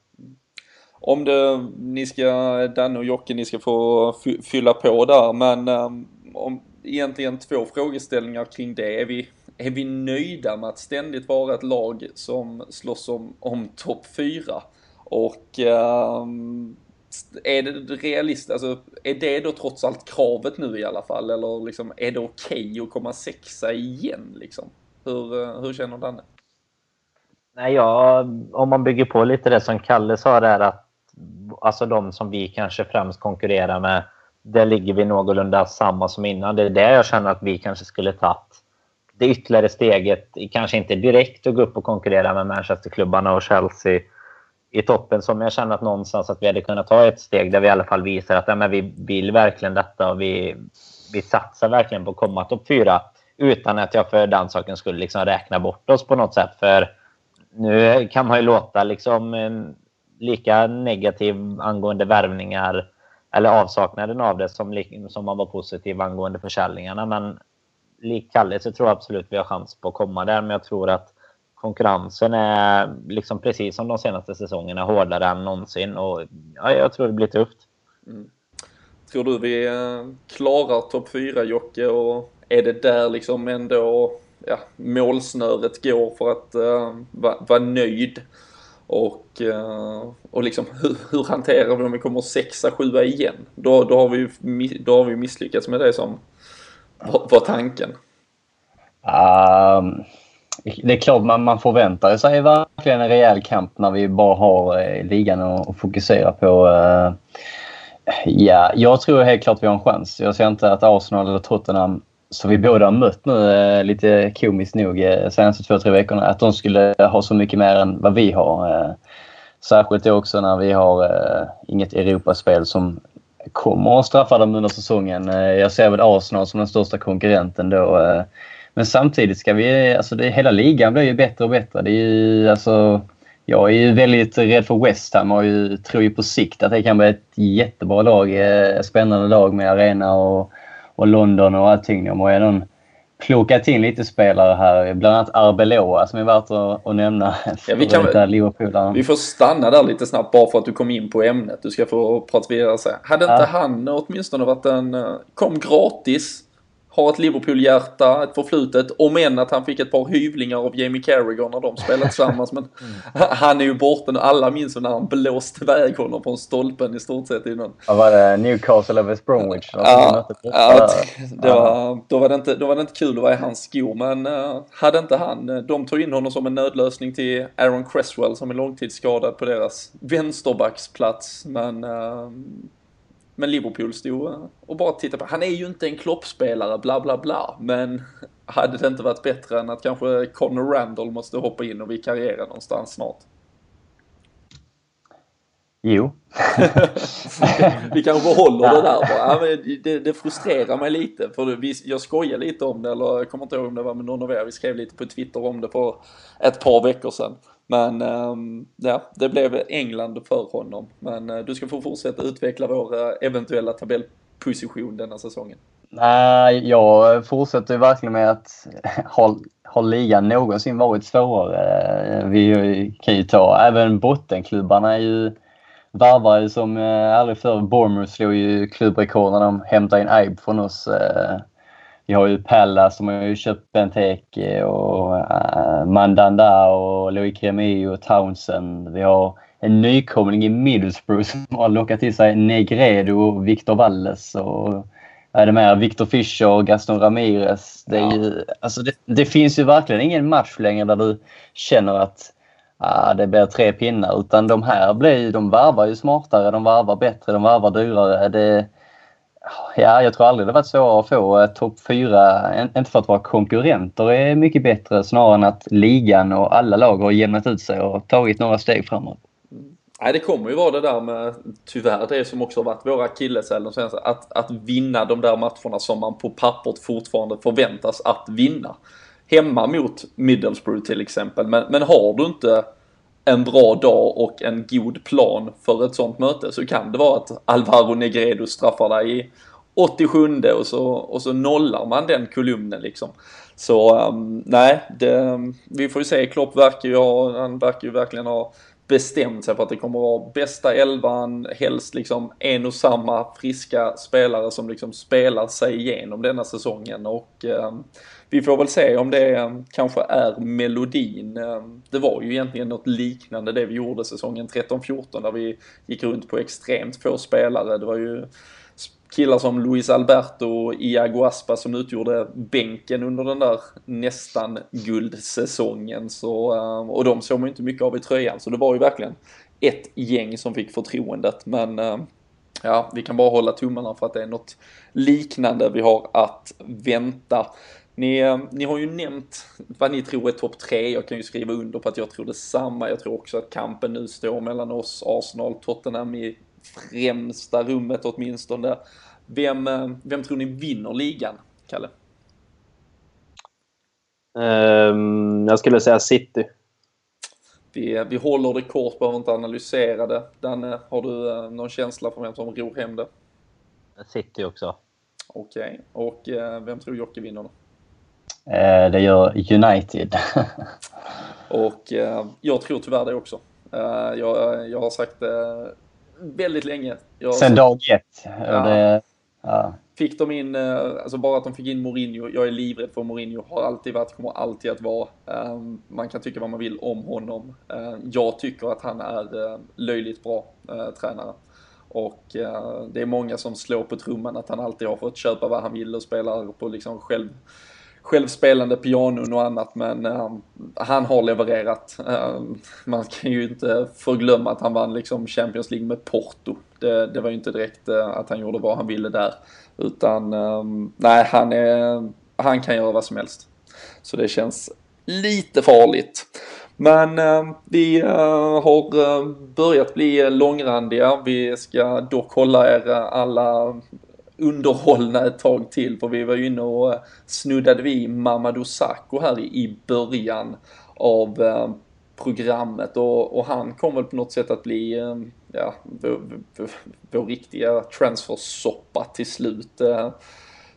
Om det, ni ska, Danne och Jocke, ni ska få fylla på där, men um, om, egentligen två frågeställningar kring det. Är vi, är vi nöjda med att ständigt vara ett lag som slåss om, om topp fyra? Och um, är det realistiskt, alltså är det då trots allt kravet nu i alla fall? Eller liksom, är det okej okay att komma sexa igen liksom? Hur, eh, hur känner Danne? Nej, ja, om man bygger på lite det som Kalle sa där att alltså de som vi kanske främst konkurrerar med, där ligger vi någorlunda samma som innan. Det är det jag känner att vi kanske skulle tagit det ytterligare steget, kanske inte direkt att gå upp och konkurrera med Manchesterklubbarna och Chelsea i toppen som jag känner att någonstans att vi hade kunnat ta ett steg där vi i alla fall visar att ja, men vi vill verkligen detta och vi, vi satsar verkligen på att komma topp fyra utan att jag för den saken skulle liksom räkna bort oss på något sätt. För nu kan man ju låta liksom eh, lika negativ angående värvningar eller avsaknaden av det som, som man var positiv angående försäljningarna. Men lik Kalle så tror jag absolut vi har chans på att komma där. Men jag tror att konkurrensen är liksom precis som de senaste säsongerna hårdare än någonsin. Och ja, jag tror det blir tufft. Mm. Tror du vi eh, klarar topp 4 Jocke och är det där liksom ändå ja, målsnöret går för att uh, vara va nöjd? Och, uh, och liksom hur, hur hanterar vi om vi kommer sexa, sjua igen? Då, då, har vi, då har vi misslyckats med det som var, var tanken. Um, det är klart man, man förväntar sig verkligen en rejäl kamp när vi bara har eh, ligan att fokusera på. Eh, ja, jag tror helt klart vi har en chans. Jag ser inte att Arsenal eller Tottenham som vi båda har mött nu eh, lite komiskt nog eh, senaste två, tre veckorna, att de skulle ha så mycket mer än vad vi har. Eh, särskilt också när vi har eh, inget Europaspel som kommer att straffa dem under säsongen. Eh, jag ser väl Arsenal som den största konkurrenten då. Eh. Men samtidigt ska vi... Alltså det, hela ligan blir ju bättre och bättre. Det är ju, alltså, jag är ju väldigt rädd för West Ham och ju, tror ju på sikt att det kan bli ett jättebra lag. Spännande lag med arena och och London och allting. De har redan plockat in lite spelare här, bland annat Arbeloa som är värt att, att nämna. Ja, vi, kan, vi får stanna där lite snabbt bara för att du kom in på ämnet. Du ska få prata vidare sen. Hade inte ja. han åtminstone varit en... Eh, kom gratis har ett Liverpool-hjärta, ett förflutet, om än att han fick ett par hyvlingar av Jamie Carragher när de spelade tillsammans. Men mm. han är ju borta nu. Alla minns när han blåste iväg honom från stolpen i stort sett innan. Ja, var det Newcastle eller West Bromwich? Ja, ja det var, då, var det inte, då var det inte kul att vara i hans skor. Men uh, hade inte han, eh, de tog in honom som en nödlösning till Aaron Cresswell som är långtidsskadad på deras vänsterbacksplats. Men uh, men Liverpool stod och bara tittade på. Han är ju inte en kloppspelare, bla bla bla. Men hade det inte varit bättre än att kanske Conor Randall måste hoppa in och vikariera någonstans snart? Jo. vi kanske håller det där bara. Ja, det, det, frustrerar mig lite. För vi, jag skojar lite om det, eller jag kommer inte ihåg om det var med någon av er. Vi skrev lite på Twitter om det för ett par veckor sedan. Men um, ja, det blev England för honom. Men uh, du ska få fortsätta utveckla vår eh, eventuella tabellposition denna säsongen. Nej, jag fortsätter verkligen med att har, har ligan någonsin varit svårare? Eh, vi kan ju ta, även bottenklubbarna är ju varvar som eh, aldrig förr. Bournemouth slog ju klubbrekord när de hämtade in Aib från oss. Eh, vi har ju Pallas som har ju köpt Benteke och uh, Mandanda och Louis Cremi och Townsend. Vi har en nykomling i Middlesbrough som har lockat till sig Negredo och Victor Valles. Och är det mer Victor Fischer och Gaston Ramirez. Det, är ju, alltså det, det, finns ju verkligen ingen match längre där du känner att ah, det blir tre pinnar. Utan de här blir, de varvar ju smartare, de varvar bättre, de varvar dyrare. Det, Ja, jag tror aldrig det varit svårare att få eh, topp fyra. Inte för att vara konkurrenter är mycket bättre snarare än att ligan och alla lag har jämnat ut sig och tagit några steg framåt. Nej, det kommer ju vara det där med, tyvärr, det som också har varit våra akilleshäl att, att vinna de där matcherna som man på pappret fortfarande förväntas att vinna. Hemma mot Middlesbrough till exempel, men, men har du inte en bra dag och en god plan för ett sånt möte så kan det vara att Alvaro Negredo straffar dig i 87 och så, och så nollar man den kolumnen liksom. Så um, nej, det, vi får ju se. Klopp verkar ju ha, han verkar ju verkligen ha bestämt sig för att det kommer att vara bästa elvan, helst liksom en och samma friska spelare som liksom spelar sig igenom denna säsongen och um, vi får väl se om det ehm, kanske är melodin. Ehm, det var ju egentligen något liknande det vi gjorde säsongen 13-14 där vi gick runt på extremt få spelare. Det var ju killar som Luis Alberto och Iago Aspas som utgjorde bänken under den där nästan guldsäsongen. Så, ehm, och de såg man ju inte mycket av i tröjan, så det var ju verkligen ett gäng som fick förtroendet. Men ja, vi kan bara hålla tummarna för att det är något liknande vi har att vänta. Ni, eh, ni har ju nämnt vad ni tror är topp tre. Jag kan ju skriva under på att jag tror detsamma. Jag tror också att kampen nu står mellan oss, Arsenal, Tottenham i främsta rummet åtminstone. Vem, eh, vem tror ni vinner ligan, Kalle? Um, jag skulle säga City. Vi, vi håller det kort, behöver inte analysera det. Danne, har du någon känsla för vem som ror hem det? City också. Okej, okay. och vem tror Jocke vinner då? Uh, det gör United. och jag tror tyvärr det också. jag, jag har sagt det väldigt länge. Jag Sen dag ett. Ja. Det, ja. Fick de in, eh, alltså bara att de fick in Mourinho, jag är livrädd för Mourinho, har alltid varit, kommer alltid att vara. Um, man kan tycka vad man vill om honom. Uh, jag tycker att han är löjligt bra tränare. Och det är många som slår på trumman att han alltid har fått köpa vad han vill och spelar på liksom själv självspelande pianon och annat men uh, han har levererat. Uh, man kan ju inte förglömma att han vann liksom Champions League med Porto. Det, det var ju inte direkt uh, att han gjorde vad han ville där. Utan ehm, nej, han, är, han kan göra vad som helst. Så det känns lite farligt. Men eh, vi eh, har börjat bli långrandiga. Vi ska dock hålla er alla underhållna ett tag till för vi var ju inne och eh, snuddade vid Mamadou Sakho här i början av eh, programmet och, och, han kom väl på något sätt att bli eh, ja, vår, vår, vår riktiga transfersoppa till slut.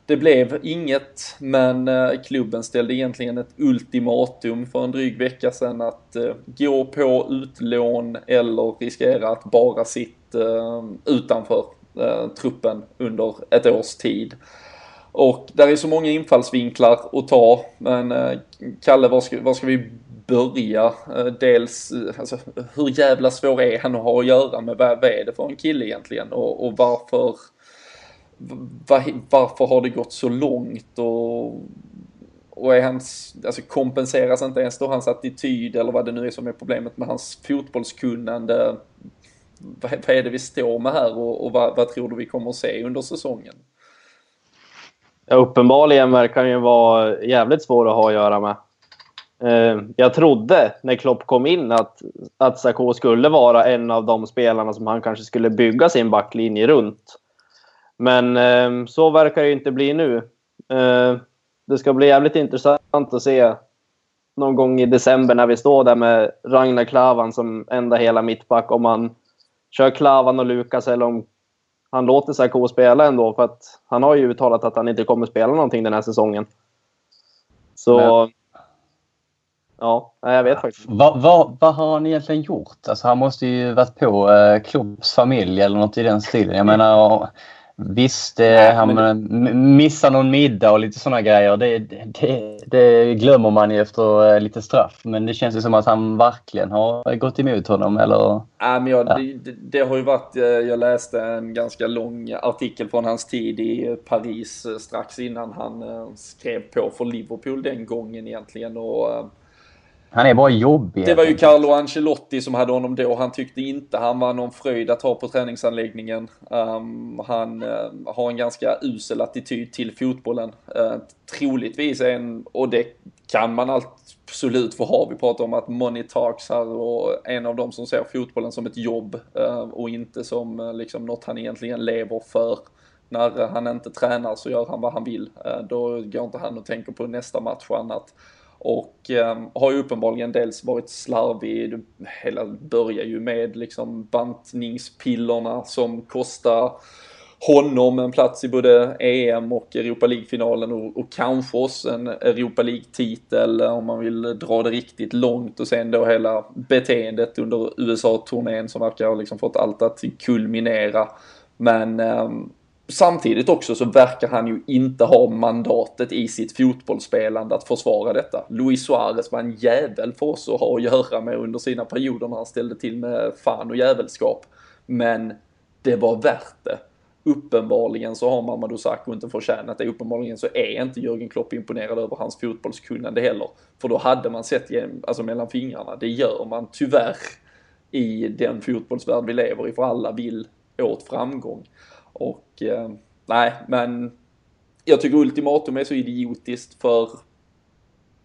Det blev inget, men klubben ställde egentligen ett ultimatum för en dryg vecka sedan att gå på utlån eller riskera att bara sitta utanför eh, truppen under ett års tid. Och där är så många infallsvinklar att ta, men eh, Kalle, var ska, var ska vi börja? Eh, dels, eh, alltså, hur jävla svår är han att ha att göra med? Vad, vad är det för en kille egentligen? Och, och varför, var, varför har det gått så långt? Och, och är hans, alltså kompenseras inte ens då hans attityd eller vad det nu är som är problemet med hans fotbollskunnande? Vad, vad är det vi står med här och, och vad, vad, tror du vi kommer att se under säsongen? Ja, uppenbarligen verkar han ju vara jävligt svår att ha att göra med. Eh, jag trodde när Klopp kom in att, att Sarko skulle vara en av de spelarna som han kanske skulle bygga sin backlinje runt. Men eh, så verkar det inte bli nu. Eh, det ska bli jävligt intressant att se någon gång i december när vi står där med Ragnar Klavan som enda hela mittback om han kör Klavan och Lukas eller om han låter Sarko spela ändå. För att han har ju uttalat att han inte kommer spela någonting den här säsongen. Så... Men... Ja, jag vet faktiskt Vad va, va har han egentligen gjort? Alltså, han måste ju varit på eh, Klopps familj eller något i den stilen. Jag menar, Visst, Nej, han det... missar någon middag och lite sådana grejer. Det, det, det, glömmer man ju efter eh, lite straff. Men det känns ju som att han verkligen har gått emot honom. Eller, ja, men jag, ja. det, det, har ju varit, eh, jag läste en ganska lång artikel från hans tid i Paris eh, strax innan han skrev på för Liverpool den gången egentligen. Och, han är bara jobbig. Det var ju Carlo Ancelotti som hade honom då. Han tyckte inte han var någon fröjd att ha på träningsanläggningen. Um, han uh, har en ganska usel attityd till fotbollen. Uh, troligtvis en, och det kan man absolut få ha. Vi pratar om att money talks här och en av dem som ser fotbollen som ett jobb uh, och inte som uh, liksom något han egentligen lever för. När han inte tränar så gör han vad han vill. Då går inte han och tänker på nästa match och annat. Och eh, har ju uppenbarligen dels varit slarvig, hela börjar ju med liksom bantningspillerna som kostar honom en plats i både EM och Europa League-finalen och, och kanske oss en Europa League-titel eh, om man vill dra det riktigt långt och sen då hela beteendet under USA-turnén som verkar ha liksom fått allt att kulminera. Men eh, samtidigt också så verkar han ju inte ha mandatet i sitt fotbollsspelande att försvara detta. Luis Suarez var en jävel för oss att ha att göra med under sina perioder när han ställde till med fan och jävelskap. Men det var värt det uppenbarligen så har Mamadou Sakho inte förtjänat det. Uppenbarligen så är inte Jörgen Klopp imponerad över hans fotbollskunnande heller. För då hade man sett alltså mellan fingrarna. Det gör man tyvärr i den fotbollsvärld vi lever i, för alla vill åt framgång. Och eh, nej, men jag tycker ultimatum är så idiotiskt för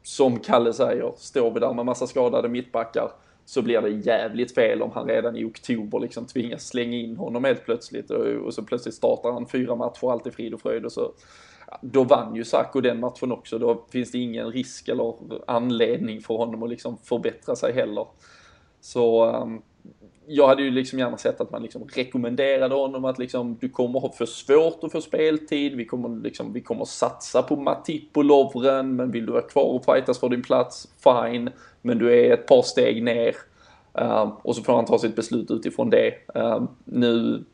som Kalle säger, står vi där med massa skadade mittbackar så blir det jävligt fel om han redan i oktober liksom tvingas slänga in honom helt plötsligt och, och så plötsligt startar han fyra matcher, allt i frid och fröjd och så då vann ju Sacco den matchen också. Då finns det ingen risk eller anledning för honom att liksom förbättra sig heller. Så ehm, jag hade ju liksom gärna sett att man liksom rekommenderade honom att liksom du kommer ha för svårt att få speltid. Vi kommer liksom, vi kommer satsa på Matip och Lovren, men vill du vara kvar och fightas för din plats, fine. Men du är ett par steg ner. Um, och så får han ta sitt beslut utifrån det. Um, nu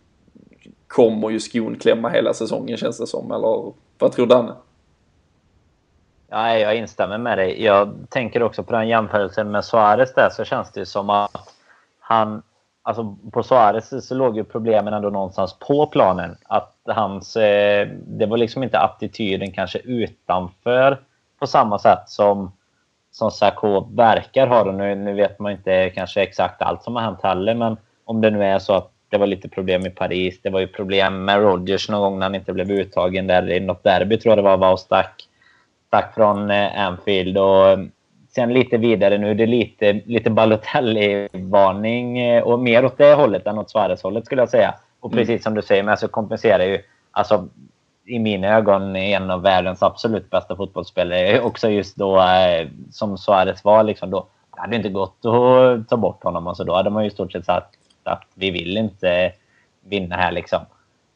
kommer ju skon klämma hela säsongen känns det som, eller vad tror Danne? Ja, jag instämmer med dig. Jag tänker också på den jämförelsen med Suarez där så känns det som att han Alltså på Suarez så låg ju problemen ändå någonstans på planen. Att hans... Eh, det var liksom inte attityden kanske utanför på samma sätt som, som Sarko verkar ha. Nu, nu vet man inte kanske exakt allt som har hänt heller, men om det nu är så att det var lite problem i Paris. Det var ju problem med Rodgers någon gång när han inte blev uttagen där i något derby tror jag det var, var och stack, stack från eh, Anfield. Och Sen lite vidare nu, det är lite, lite Balotelli-varning eh, och mer åt det hållet än åt Suarez-hållet skulle jag säga. Och mm. precis mm. som du säger, men så kompenserar ju, alltså i mina ögon, en av världens absolut bästa fotbollsspelare. Också just då eh, som Suarez var, liksom då, det hade inte gått att ta bort honom. Alltså, då hade man ju i stort sett sagt att vi vill inte vinna här. Liksom.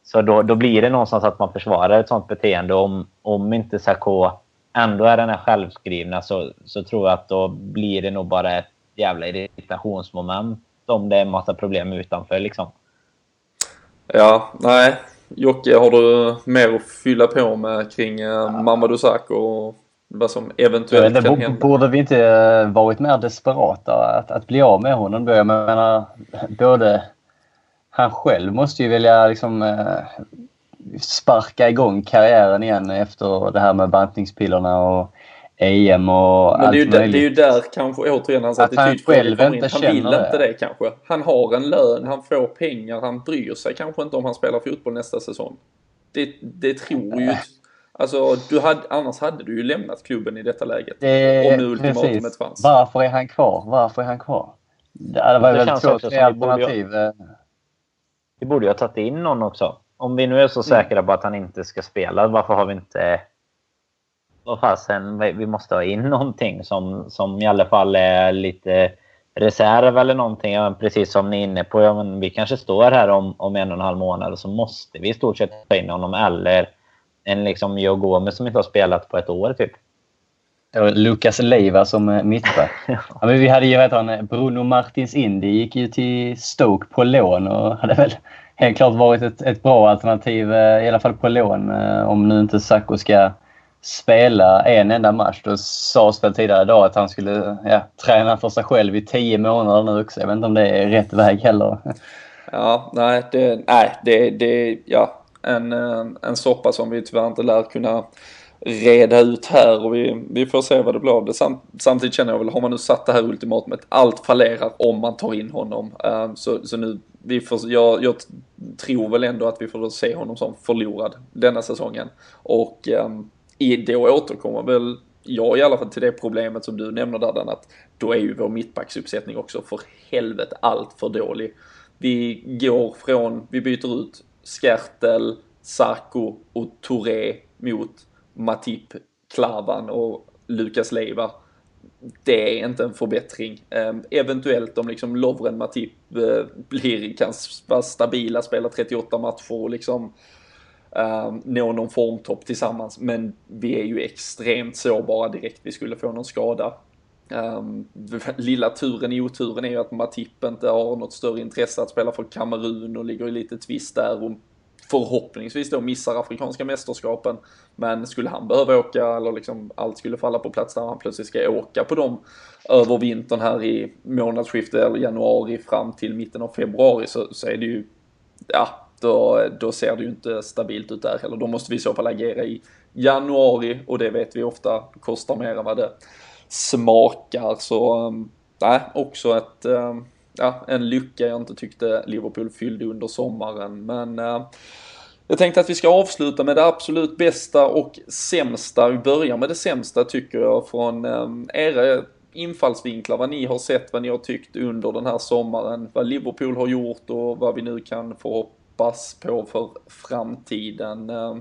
Så då, då blir det någonstans att man försvarar ett sånt beteende om, om inte Sarko ändå är den här självskrivna så, så tror jag att då blir det nog bara ett jävla irritationsmoment om det är en massa problem utanför liksom. Ja, nej. Jocke, har du mer att fylla på med kring eh, ja. Mamadou Sakho och vad som eventuellt ja, kan hända? Borde vi inte eh, varit mer desperata att, att bli av med honom då? Jag menar, både han själv måste ju vilja liksom eh, sparka igång karriären igen efter det här med bantningspillerna och EM och Men allt det är, ju där, det är ju där kanske återigen hans att attityd han själv inte Han vill det. inte det kanske. Han har en lön, han får pengar, han bryr sig kanske inte om han spelar fotboll nästa säsong. Det, det tror ju... Alltså, du hade, annars hade du ju lämnat klubben i detta läget. Det, om nu ultimatumet fanns. Varför är han kvar? Varför är han kvar? Det var väl två, tre alternativ. Borde, vi borde ju ha tagit in någon också. Om vi nu är så mm. säkra på att han inte ska spela, varför har vi inte... Vad fasen, vi måste ha in någonting som, som i alla fall är lite reserv eller någonting. Ja, precis som ni är inne på, ja, men vi kanske står här om, om en och en halv månad och så måste vi i stort sett ta in honom. Eller en liksom Joe Gomez som inte har spelat på ett år typ. Lukas Leiva som eh, mittback. ja, vi hade ju vet han, Bruno Martins Indy gick ju till Stoke på lån och hade väl helt klart varit ett, ett bra alternativ, eh, i alla fall på lån, eh, om nu inte Sacco ska spela en enda match. Då sades väl tidigare idag att han skulle ja, träna för sig själv i tio månader nu också. Jag vet inte om det är rätt väg heller. Ja, nej, det, nej, det, det ja, en, eh, en soppa som vi tyvärr inte lär kunna reda ut här och vi, vi får se vad det blir av det. Sam, samtidigt känner jag väl, har man nu satt det här ultimatumet, allt fallerar om man tar in honom. Så, så nu, vi får, jag, jag tror väl ändå att vi får se honom som förlorad denna säsongen. Och um, då återkommer väl jag i alla fall till det problemet som du nämner Dardan, att då är ju vår mittbacksuppsättning också för helvete allt för dålig. Vi går från, vi byter ut Skertel, Sarko och Touré mot Matip, Klavan och Lukas Leiva. Det är inte en förbättring. Ehm, eventuellt om liksom Lovren Matip eh, blir, kan vara stabila, spela 38 matcher och liksom uh, nå någon formtopp tillsammans. Men vi är ju extremt sårbara direkt vi skulle få någon skada. Um, lilla turen i oturen är ju att Matip inte har något större intresse att spela för Kamerun och ligger i lite tvist där och förhoppningsvis då missar Afrikanska mästerskapen. Men skulle han behöva åka eller liksom allt skulle falla på plats där han plötsligt ska åka på dem över vintern här i månadsskiftet eller januari fram till mitten av februari så, så är det ju, ja, då, då ser det ju inte stabilt ut där heller. Då måste vi i så fall agera i januari och det vet vi ofta kostar mer än vad det smakar. Så nej, nej, också ett, äh, ja, en lucka jag inte tyckte Liverpool fyllde under sommaren. Men eh, jag tänkte att vi ska avsluta med det absolut bästa och sämsta. Vi börjar med det sämsta tycker jag från eh, era infallsvinklar, vad ni har sett, vad ni har tyckt under den här sommaren, vad Liverpool har gjort och vad vi nu kan få hoppas på för framtiden. Eh,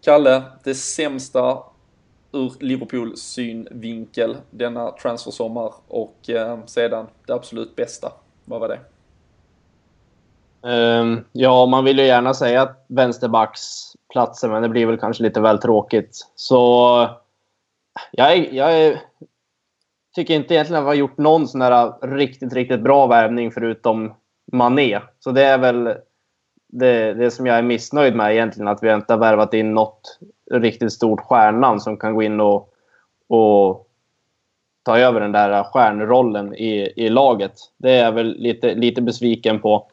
Kalle, det sämsta ur Liverpools synvinkel denna transfersommar och eh, sedan det absolut bästa. Vad var det? Um, ja, man vill ju gärna säga vänsterbacksplatsen, men det blir väl kanske lite väl tråkigt. Så jag, jag tycker inte egentligen att vi har gjort någon sån här riktigt, riktigt bra värvning förutom Mané. Så det är väl det, det som jag är missnöjd med egentligen, att vi inte har värvat in något riktigt stort stjärnan som kan gå in och, och ta över den där stjärnrollen i, i laget. Det är jag väl lite, lite besviken på.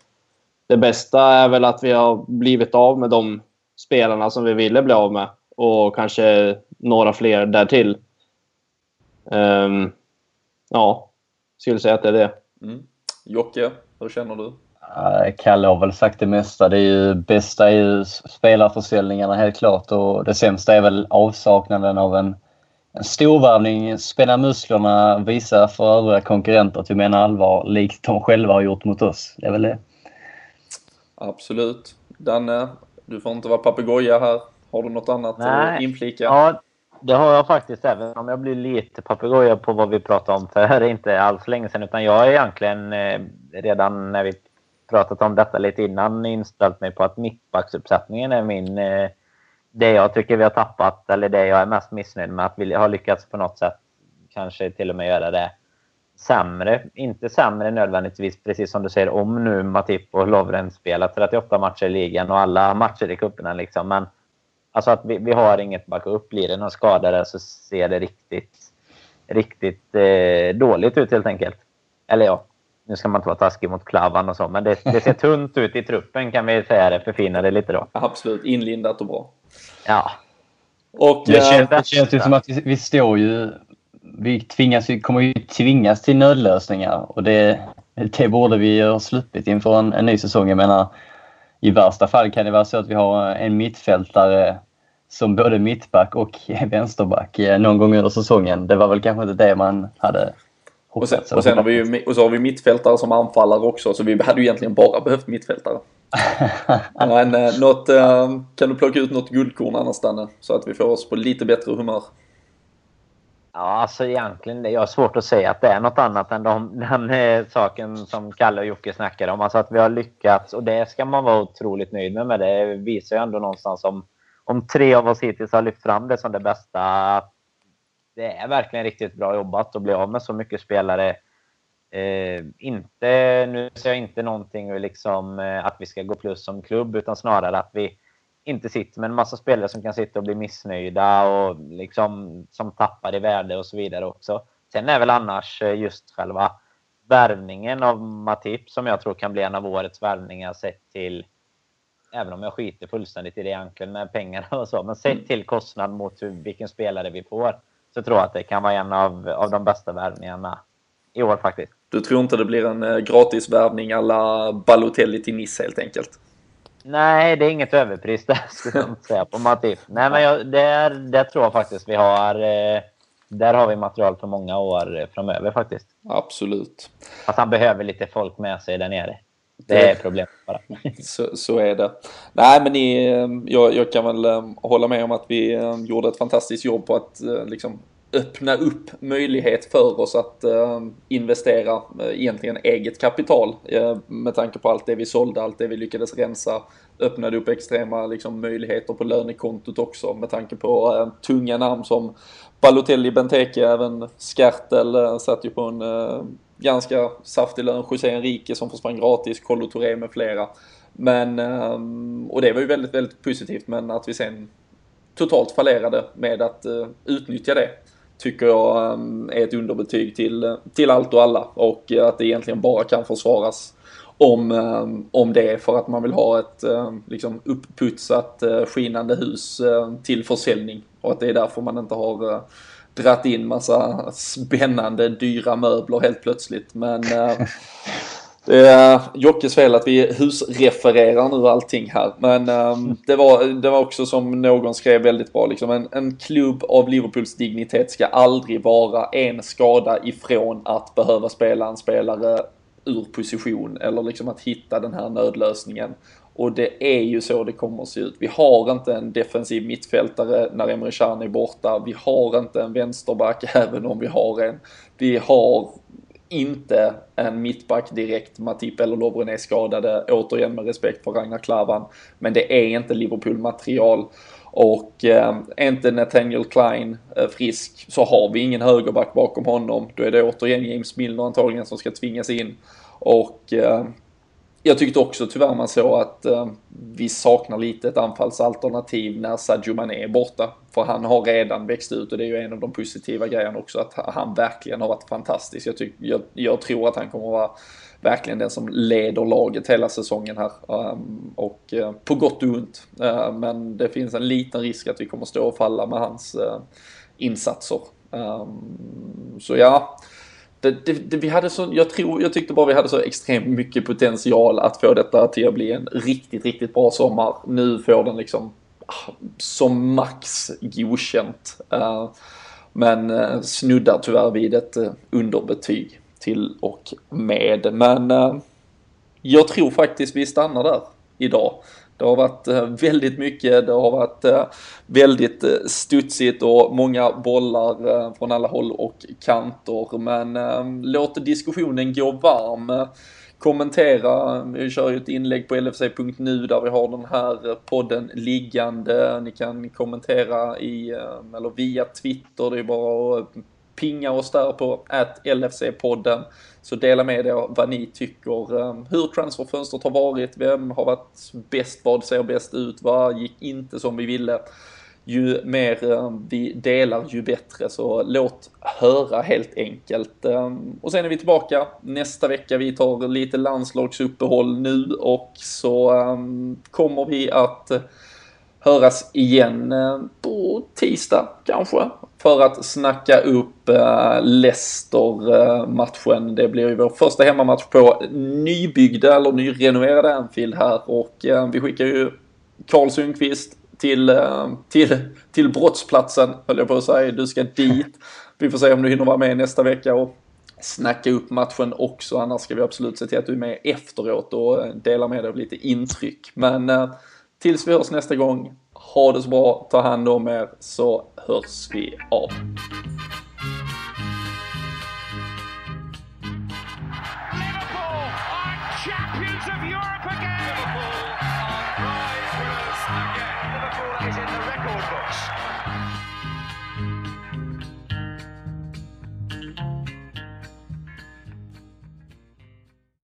Det bästa är väl att vi har blivit av med de spelarna som vi ville bli av med och kanske några fler därtill. Um, ja, skulle säga att det är det. Mm. Jocke, hur känner du? Kalle har väl sagt det mesta. Det är ju bästa är ju spelarförsäljningarna helt klart och det sämsta är väl avsaknaden av en, en storvärvning. Spänna musklerna, visa för övriga konkurrenter att vi menar allvar likt de själva har gjort mot oss. Det är väl det. Absolut. Danne, du får inte vara papegoja här. Har du något annat Nej. att inflika? Ja, det har jag faktiskt. Även om jag blir lite papegoja på vad vi pratade om för inte alls länge sedan. Utan jag är egentligen eh, redan när vi pratat om detta lite innan inställt mig på att mittbacksuppsättningen är min... Eh, det jag tycker vi har tappat, eller det jag är mest missnöjd med. Att vi har lyckats på något sätt kanske till och med göra det sämre. Inte sämre nödvändigtvis, precis som du säger, om nu Matip och Lovren spelar 38 matcher i ligan och alla matcher i cuperna. Liksom. Men alltså att vi, vi har inget backup. Blir det någon skadare så ser det riktigt, riktigt eh, dåligt ut helt enkelt. Eller ja, nu ska man inte vara taskig mot Klavan och så, men det, det ser tunt ut i truppen kan vi säga det. Förfina det lite då. Absolut, inlindat och bra. Ja. Och, det, eh, känns, det känns ju som att vi, vi står ju... Vi, tvingas, vi kommer ju tvingas till nödlösningar och det, det borde vi ha sluppit inför en, en ny säsong. Jag menar, i värsta fall kan det vara så att vi har en mittfältare som både mittback och vänsterback eh, någon gång under säsongen. Det var väl kanske inte det man hade och sen, och sen har vi ju, och så har vi mittfältare som anfallare också, så vi hade ju egentligen bara behövt mittfältare. Men eh, något, eh, kan du plocka ut något guldkorn annars Danne? Så att vi får oss på lite bättre humör. Ja, alltså egentligen, jag har svårt att säga att det är något annat än de, den eh, saken som Kalle och Jocke snackar om. Alltså att vi har lyckats, och det ska man vara otroligt nöjd med. Men det visar ju ändå någonstans om, om tre av oss hittills har lyft fram det som det bästa. Att det är verkligen riktigt bra jobbat att bli av med så mycket spelare. Eh, inte, nu säger jag inte någonting liksom, eh, att vi ska gå plus som klubb, utan snarare att vi inte sitter med en massa spelare som kan sitta och bli missnöjda och liksom, som tappar i värde och så vidare också. Sen är väl annars eh, just själva värvningen av Matip som jag tror kan bli en av årets värvningar sett till Även om jag skiter fullständigt i det egentligen med pengarna och så. Men sett mm. till kostnad mot hur, vilken spelare vi får så tror jag att det kan vara en av, av de bästa värvningarna i år faktiskt. Du tror inte det blir en eh, gratisvärvning alla Balotelli till Nice helt enkelt? Nej, det är inget överpris där skulle jag inte säga på Matip. Nej, men jag, där, där tror jag faktiskt vi har... Eh, där har vi material för många år framöver faktiskt. Absolut. Fast han behöver lite folk med sig där nere. Det är problemet bara. så, så är det. Nej men ni, eh, jag, jag kan väl hålla med om att vi gjorde ett fantastiskt jobb på att liksom öppna upp möjlighet för oss att uh, investera uh, egentligen eget kapital uh, med tanke på allt det vi sålde, allt det vi lyckades rensa. Öppnade upp extrema liksom, möjligheter på lönekontot också med tanke på tunga namn som Balotelli, Benteke, även Skertel satt ju på en ganska saftig lön. José Enrique som försvann gratis, Kollo Touré med flera. Men, ehm, och det var ju väldigt, väldigt positivt men att vi sen totalt fallerade med att eh, utnyttja det tycker jag ehm, är ett underbetyg till, eh, till allt och alla och att det egentligen bara kan försvaras om, ehm, om det är för att man vill ha ett liksom uppputsat eh, skinande hus till försäljning och att det är därför man inte har dratt in massa spännande dyra möbler helt plötsligt men Det är Jockes fel att vi husrefererar nu allting här. Men um, det, var, det var också som någon skrev väldigt bra, liksom en, en klubb av Liverpools dignitet ska aldrig vara en skada ifrån att behöva spela en spelare ur position eller liksom att hitta den här nödlösningen. Och det är ju så det kommer att se ut. Vi har inte en defensiv mittfältare när Emre Can är borta. Vi har inte en vänsterback även om vi har en. Vi har inte en mittback direkt. Matip eller Lovren är skadade, återigen med respekt för Ragnar Klavan. Men det är inte Liverpool-material. Och eh, är inte Nathaniel Klein eh, frisk så har vi ingen högerback bakom honom. Då är det återigen James Milner antagligen som ska tvingas in. Och eh, jag tyckte också tyvärr man såg att eh, vi saknar lite ett anfallsalternativ när Sadio Mané är borta. För han har redan växt ut och det är ju en av de positiva grejerna också att han verkligen har varit fantastisk. Jag, tyck, jag, jag tror att han kommer att vara verkligen den som leder laget hela säsongen här. Um, och uh, på gott och ont. Uh, men det finns en liten risk att vi kommer stå och falla med hans uh, insatser. Um, så ja, det, det, det, vi hade så, jag, tror, jag tyckte bara vi hade så extremt mycket potential att få detta till att bli en riktigt, riktigt bra sommar. Nu får den liksom ah, som max godkänt. Eh, men eh, snuddar tyvärr vid ett eh, underbetyg till och med. Men jag tror faktiskt vi stannar där idag. Det har varit eh, väldigt mycket, det har varit eh, väldigt eh, studsigt och många bollar från alla håll och kanter. Men låt diskussionen gå varm. Kommentera, vi kör ju ett inlägg på LFC.nu där vi har den här podden liggande. Ni kan kommentera i, eller via Twitter, det är bara att pinga oss där på LFC-podden. Så dela med er vad ni tycker, ehm, hur transferfönstret har varit, vem har varit bäst, vad ser bäst ut, vad gick inte som vi ville. Ju mer ehm, vi delar ju bättre, så låt höra helt enkelt. Ehm, och sen är vi tillbaka nästa vecka. Vi tar lite landslagsuppehåll nu och så kommer vi att höras igen eh, på tisdag kanske för att snacka upp äh, Leicester-matchen. Det blir ju vår första hemmamatch på nybyggda eller nyrenoverade Anfield här och äh, vi skickar ju Karl Sundqvist till, till, till brottsplatsen, höll jag på att säga. Du ska dit. Vi får se om du hinner vara med nästa vecka och snacka upp matchen också. Annars ska vi absolut se till att du är med efteråt och dela med dig av lite intryck. Men tills vi hörs nästa gång, ha det så bra, ta hand om er så hörs vi av.